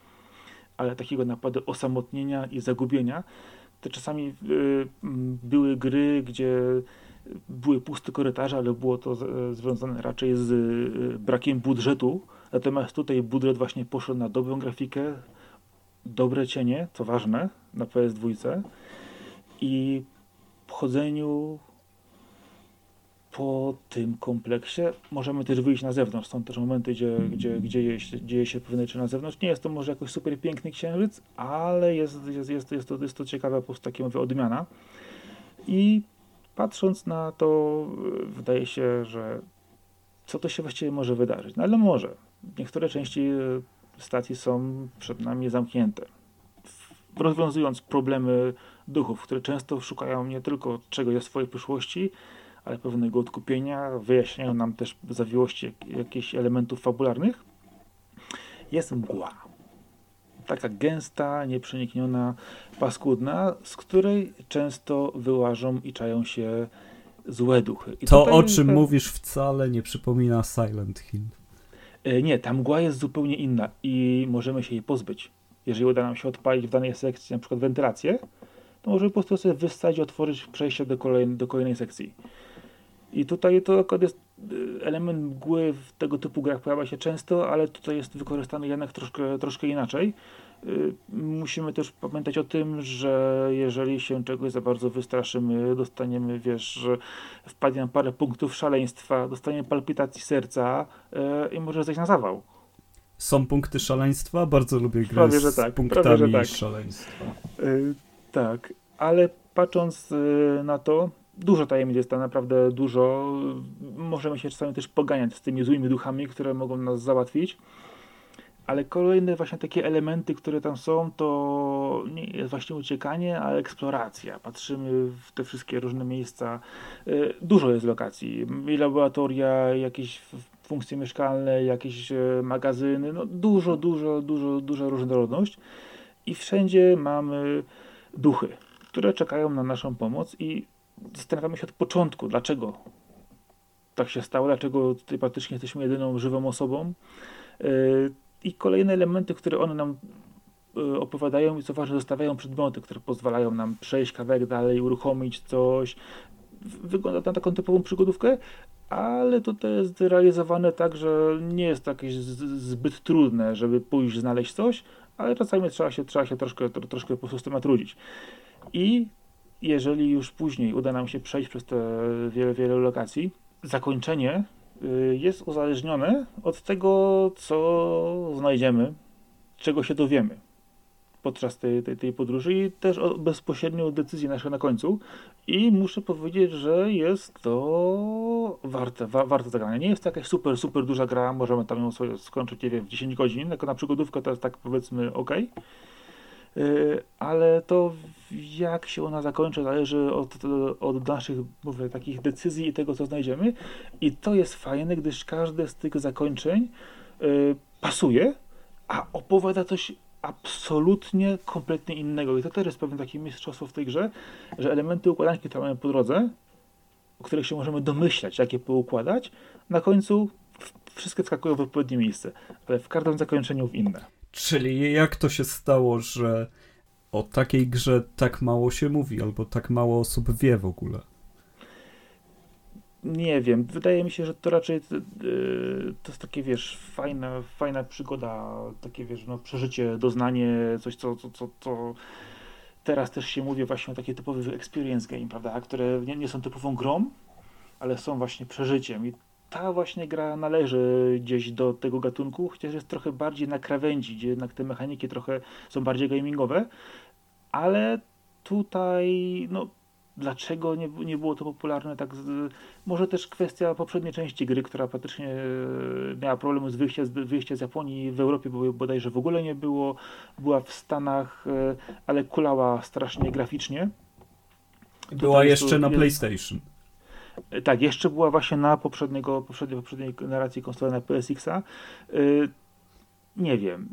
Speaker 2: ale takiego napadu osamotnienia i zagubienia. Te czasami y, były gry, gdzie były puste korytarze, ale było to związane raczej z y, brakiem budżetu. Natomiast tutaj budżet właśnie poszedł na dobrą grafikę, dobre cienie, co ważne, na PS2 i chodzeniu po tym kompleksie możemy też wyjść na zewnątrz. Są też momenty, gdzie, gdzie, gdzie dzieje, się, dzieje się pewne rzeczy na zewnątrz. Nie jest to może jakoś super piękny księżyc, ale jest, jest, jest, jest, to, jest to ciekawa po prostu taka mówię, odmiana. I patrząc na to, wydaje się, że co to się właściwie może wydarzyć. No ale może. Niektóre części stacji są przed nami zamknięte. Rozwiązując problemy duchów, które często szukają nie tylko czego jest w swojej przyszłości, ale pewnego odkupienia, wyjaśniają nam też zawiłości jakichś elementów fabularnych, jest mgła. Taka gęsta, nieprzenikniona, paskudna, z której często wyłażą i czają się złe duchy. I
Speaker 1: to, o czym mówisz, wcale nie przypomina Silent Hill.
Speaker 2: E, nie, ta mgła jest zupełnie inna i możemy się jej pozbyć. Jeżeli uda nam się odpalić w danej sekcji na przykład wentylację, to możemy po prostu sobie wystać i otworzyć przejście do, do kolejnej sekcji. I tutaj to jest y, element mgły w tego typu grach pojawia się często, ale tutaj jest wykorzystany jednak troszkę, troszkę inaczej. Y, musimy też pamiętać o tym, że jeżeli się czegoś za bardzo wystraszymy, dostaniemy, wiesz, że wpadnie nam parę punktów szaleństwa, dostaniemy palpitacji serca y, i może zejść na zawał.
Speaker 1: Są punkty szaleństwa? Bardzo lubię grać prawie, że tak, z punktami prawie, tak. szaleństwa.
Speaker 2: tak, ale patrząc na to, Dużo tajemnic jest tam, naprawdę dużo. Możemy się czasami też poganiać z tymi złymi duchami, które mogą nas załatwić. Ale kolejne właśnie takie elementy, które tam są, to nie jest właśnie uciekanie, ale eksploracja. Patrzymy w te wszystkie różne miejsca. Y, dużo jest lokacji. I laboratoria, jakieś funkcje mieszkalne, jakieś e, magazyny. No dużo, dużo, dużo, duża różnorodność. I wszędzie mamy duchy, które czekają na naszą pomoc i zastanawiamy się od początku, dlaczego tak się stało, dlaczego tutaj praktycznie jesteśmy jedyną żywą osobą. E, I kolejne elementy, które one nam e, opowiadają i co ważne, zostawiają przedmioty, które pozwalają nam przejść kawałek dalej, uruchomić coś. Wygląda to na taką typową przygodówkę, ale to jest realizowane tak, że nie jest to jakieś zbyt trudne, żeby pójść znaleźć coś, ale czasami trzeba się, trzeba się troszkę, troszkę po prostu natrudzić. I jeżeli już później uda nam się przejść przez te wiele, wiele lokacji, zakończenie y, jest uzależnione od tego, co znajdziemy, czego się dowiemy podczas tej, tej, tej podróży i też bezpośrednio decyzje nasze na końcu. I muszę powiedzieć, że jest to warte, wa, warte zagrania. Nie jest to jakaś super, super duża gra, możemy tam ją sobie skończyć, nie wiem, w 10 godzin, jako na przygodówkę to jest tak powiedzmy ok. Yy, ale to jak się ona zakończy zależy od, od naszych mówię, takich decyzji i tego, co znajdziemy. I to jest fajne, gdyż każde z tych zakończeń yy, pasuje, a opowiada coś absolutnie kompletnie innego. I to też jest pewne takie mistrzostwo w tej grze, że elementy układanki, które mamy po drodze, o których się możemy domyślać, jak je poukładać, na końcu wszystkie wskakują w odpowiednie miejsce, ale w każdym zakończeniu w inne.
Speaker 1: Czyli jak to się stało, że o takiej grze tak mało się mówi, albo tak mało osób wie w ogóle?
Speaker 2: nie wiem, wydaje mi się, że to raczej yy, to jest takie, wiesz, fajna, fajna przygoda, takie, wiesz, no, przeżycie, doznanie, coś, co, co, co, co teraz też się mówi właśnie o takie typowe experience game, prawda, które nie, nie są typową grą, ale są właśnie przeżyciem. I ta właśnie gra należy gdzieś do tego gatunku, chociaż jest trochę bardziej na krawędzi, gdzie jednak te mechaniki trochę są bardziej gamingowe, ale tutaj, no, dlaczego nie, nie było to popularne tak z, może też kwestia poprzedniej części gry, która praktycznie e, miała problemy z wyjściem z, wyjścia z Japonii w Europie bo bodajże w ogóle nie było była w Stanach, e, ale kulała strasznie graficznie.
Speaker 1: Była jeszcze na jest, PlayStation
Speaker 2: tak, jeszcze była właśnie na poprzedniego, poprzedniej, poprzedniej generacji konsoli na PSX-a nie wiem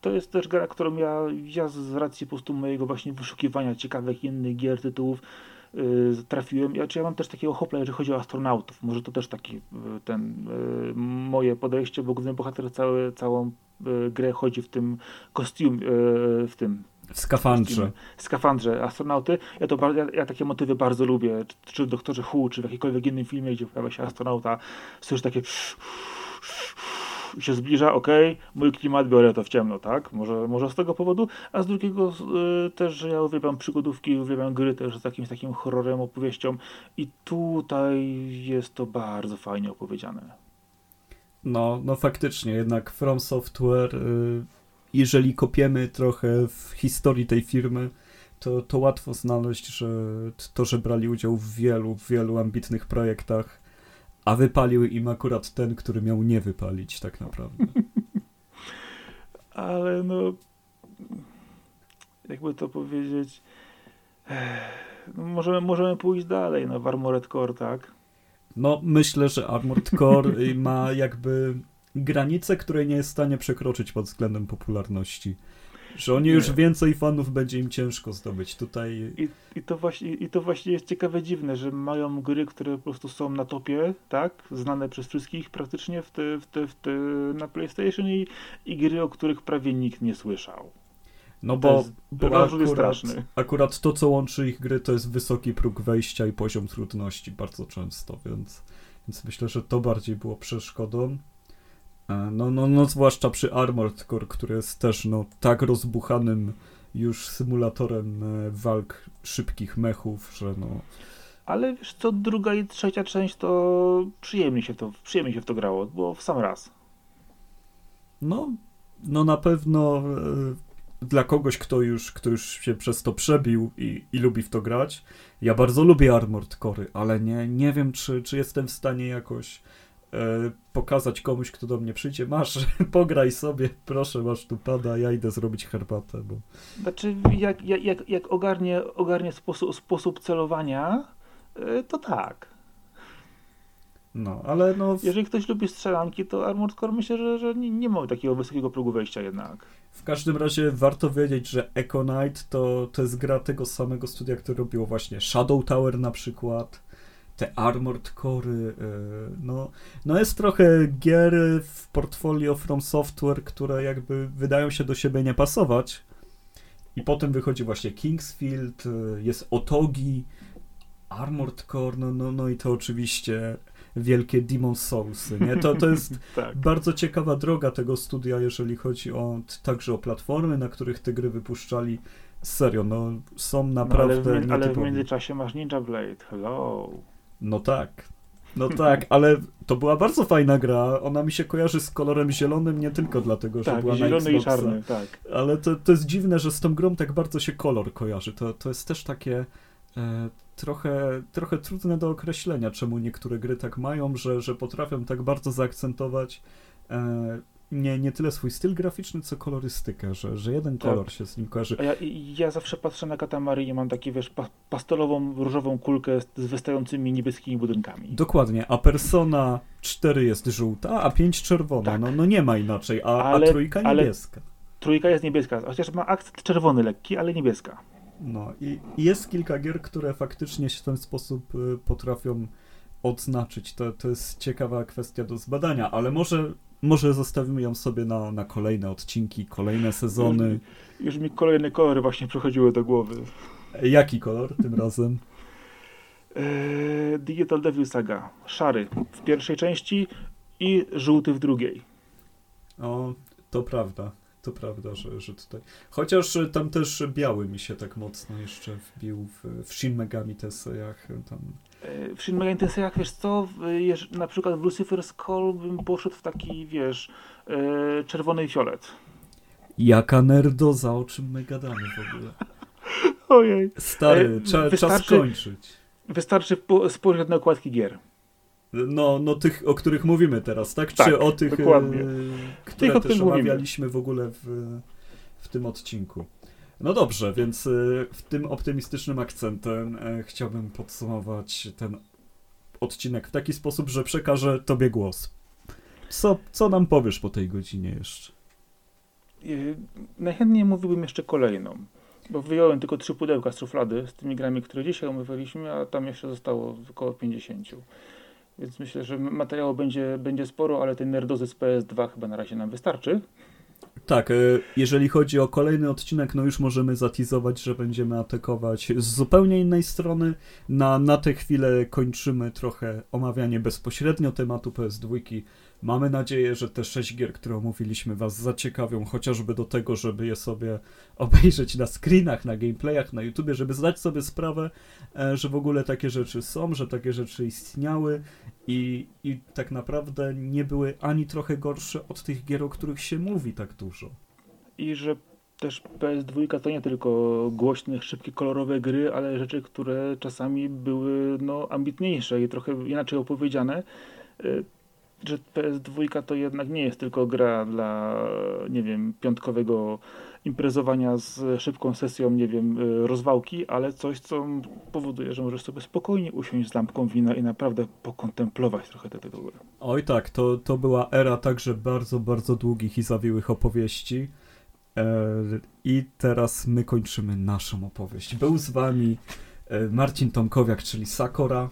Speaker 2: to jest też gra, którą ja, ja z racji po prostu mojego właśnie wyszukiwania ciekawych innych gier, tytułów Y, trafiłem. Ja, czy ja mam też takiego hopla, jeżeli chodzi o astronautów. Może to też taki y, ten y, moje podejście, bo główny bohater cały, całą grę chodzi w tym kostium, w tym
Speaker 1: w skafandrze.
Speaker 2: W skafandrze astronauty. Ja, to, ja, ja, takie motywy bardzo lubię. Czy, w Doktorze Hu, czy w jakikolwiek innym filmie, gdzie pojawia się astronauta. Słyszę takie się zbliża, ok, mój klimat, biorę to w ciemno, tak? Może, może z tego powodu, a z drugiego y, też, że ja uwielbiam przygodówki, uwielbiam gry też z jakimś takim horrorem, opowieścią i tutaj jest to bardzo fajnie opowiedziane.
Speaker 1: No, no faktycznie, jednak From Software, y, jeżeli kopiemy trochę w historii tej firmy, to, to łatwo znaleźć, że to, że brali udział w wielu, wielu ambitnych projektach, a wypalił im akurat ten, który miał nie wypalić, tak naprawdę.
Speaker 2: Ale no. Jakby to powiedzieć. No możemy, możemy pójść dalej, no, w Armored Core, tak?
Speaker 1: No, myślę, że Armored Core ma jakby granicę, której nie jest w stanie przekroczyć pod względem popularności. Że oni już więcej fanów będzie im ciężko zdobyć. Tutaj.
Speaker 2: I, i, to właśnie, I to właśnie jest ciekawe, dziwne, że mają gry, które po prostu są na topie, tak? Znane przez wszystkich praktycznie w te, w te, w te, na PlayStation i, i gry, o których prawie nikt nie słyszał.
Speaker 1: No bo, bo akurat, akurat to, co łączy ich gry, to jest wysoki próg wejścia i poziom trudności bardzo często, więc, więc myślę, że to bardziej było przeszkodą. E, no, no, no zwłaszcza przy Armored Core, który jest też no, tak rozbuchanym już symulatorem e, walk szybkich mechów, że no...
Speaker 2: Ale wiesz co, druga i trzecia część to przyjemnie się to, przyjemnie się w to grało, było w sam raz.
Speaker 1: No, no na pewno e, dla kogoś, kto już, kto już się przez to przebił i, i lubi w to grać, ja bardzo lubię Armored Core, ale nie, nie wiem, czy, czy jestem w stanie jakoś pokazać komuś, kto do mnie przyjdzie, masz, pograj sobie, proszę, masz tu pada, ja idę zrobić herbatę, bo...
Speaker 2: Znaczy, jak, jak, jak, ogarnie, ogarnie sposób, sposób celowania, e, to tak.
Speaker 1: No, ale no...
Speaker 2: Jeżeli ktoś lubi strzelanki, to Armored Core myślę, że, że nie, nie ma takiego wysokiego progu wejścia jednak.
Speaker 1: W każdym razie warto wiedzieć, że Echo Knight to, to jest gra tego samego studia, które robiło właśnie Shadow Tower na przykład, te Armored Core, yy, no, no jest trochę gier w portfolio From Software, które jakby wydają się do siebie nie pasować i potem wychodzi właśnie Kingsfield, yy, jest Otogi, Armored Core, no, no, no i to oczywiście wielkie Demon Soulsy, nie? To, to jest tak. bardzo ciekawa droga tego studia, jeżeli chodzi o także o platformy, na których te gry wypuszczali. Serio, no są naprawdę
Speaker 2: no, ale, w, ale w międzyczasie masz Ninja Blade, hello.
Speaker 1: No tak, no tak, ale to była bardzo fajna gra. Ona mi się kojarzy z kolorem zielonym nie tylko dlatego, że
Speaker 2: tak,
Speaker 1: była
Speaker 2: zielony
Speaker 1: na Xboxa,
Speaker 2: i czarny, tak.
Speaker 1: Ale to, to jest dziwne, że z tą grą tak bardzo się kolor kojarzy. To, to jest też takie e, trochę, trochę trudne do określenia, czemu niektóre gry tak mają, że, że potrafią tak bardzo zaakcentować e, nie, nie tyle swój styl graficzny, co kolorystykę, że, że jeden tak. kolor się z nim kojarzy.
Speaker 2: Ja, ja zawsze patrzę na Katamari i mam taki, wiesz, pa, pastelową, różową kulkę z, z wystającymi niebieskimi budynkami.
Speaker 1: Dokładnie, a Persona 4 jest żółta, a 5 czerwona. Tak. No, no nie ma inaczej, a, ale, a trójka niebieska.
Speaker 2: Trójka jest niebieska, chociaż ma akcent czerwony lekki, ale niebieska.
Speaker 1: No i jest kilka gier, które faktycznie się w ten sposób y, potrafią odznaczyć. To, to jest ciekawa kwestia do zbadania, ale może, może zostawimy ją sobie na, na kolejne odcinki, kolejne sezony.
Speaker 2: Już, już mi kolejne kolory właśnie przychodziły do głowy.
Speaker 1: Jaki kolor tym razem?
Speaker 2: Eee, Digital Devil Saga. Szary w pierwszej części i żółty w drugiej.
Speaker 1: O, to prawda. To prawda, że, że tutaj. Chociaż tam też biały mi się tak mocno jeszcze wbił w, w Shin Megami Tenseiach. Tam.
Speaker 2: E, w Shin Megami Tenseiach, wiesz co, na przykład w Lucifer's Call bym poszedł w taki, wiesz, e, czerwony i fiolet.
Speaker 1: Jaka nerdoza, o czym my gadamy w ogóle.
Speaker 2: Ojej.
Speaker 1: Stary, e, czas kończyć.
Speaker 2: Wystarczy spojrzeć na okładki gier.
Speaker 1: No, no tych, o których mówimy teraz, tak? tak Czy o tych, dokładnie. E, które tych, też omawialiśmy mówimy. w ogóle w, w tym odcinku. No dobrze, więc e, w tym optymistycznym akcentem e, chciałbym podsumować ten odcinek w taki sposób, że przekażę tobie głos. Co, co nam powiesz po tej godzinie jeszcze?
Speaker 2: Najchętniej mówiłbym jeszcze kolejną, bo wyjąłem tylko trzy pudełka z szuflady z tymi grami, które dzisiaj omawialiśmy, a tam jeszcze zostało około 50. Więc myślę, że materiału będzie, będzie sporo, ale ten nerdozy z PS2 chyba na razie nam wystarczy.
Speaker 1: Tak, e, jeżeli chodzi o kolejny odcinek, no już możemy zatizować, że będziemy atakować z zupełnie innej strony. Na, na tę chwilę kończymy trochę omawianie bezpośrednio tematu PS2 Mamy nadzieję, że te sześć gier, które omówiliśmy, Was zaciekawią, chociażby do tego, żeby je sobie obejrzeć na screenach, na gameplayach, na YouTubie, żeby zdać sobie sprawę, e, że w ogóle takie rzeczy są, że takie rzeczy istniały i, i tak naprawdę nie były ani trochę gorsze od tych gier, o których się mówi tak dużo.
Speaker 2: I że też PS2 to nie tylko głośne, szybkie, kolorowe gry, ale rzeczy, które czasami były no, ambitniejsze i trochę inaczej opowiedziane e, że PS2 to jednak nie jest tylko gra dla, nie wiem, piątkowego imprezowania z szybką sesją, nie wiem, y, rozwałki, ale coś, co powoduje, że możesz sobie spokojnie usiąść z lampką wina i naprawdę pokontemplować trochę te tytuły.
Speaker 1: Oj tak, to, to była era także bardzo, bardzo długich i zawiłych opowieści. E, I teraz my kończymy naszą opowieść. Był z wami e, Marcin Tomkowiak, czyli Sakora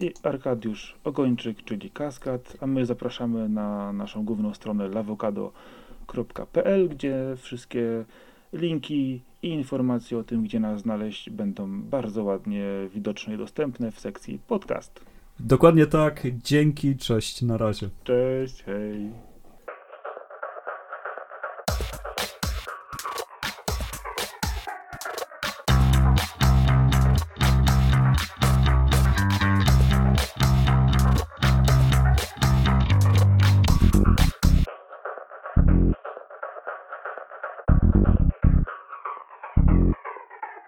Speaker 2: i Arkadiusz Ogończyk, czyli Kaskad, a my zapraszamy na naszą główną stronę lawokado.pl, gdzie wszystkie linki i informacje o tym, gdzie nas znaleźć, będą bardzo ładnie widoczne i dostępne w sekcji podcast.
Speaker 1: Dokładnie tak. Dzięki, cześć, na razie.
Speaker 2: Cześć, hej.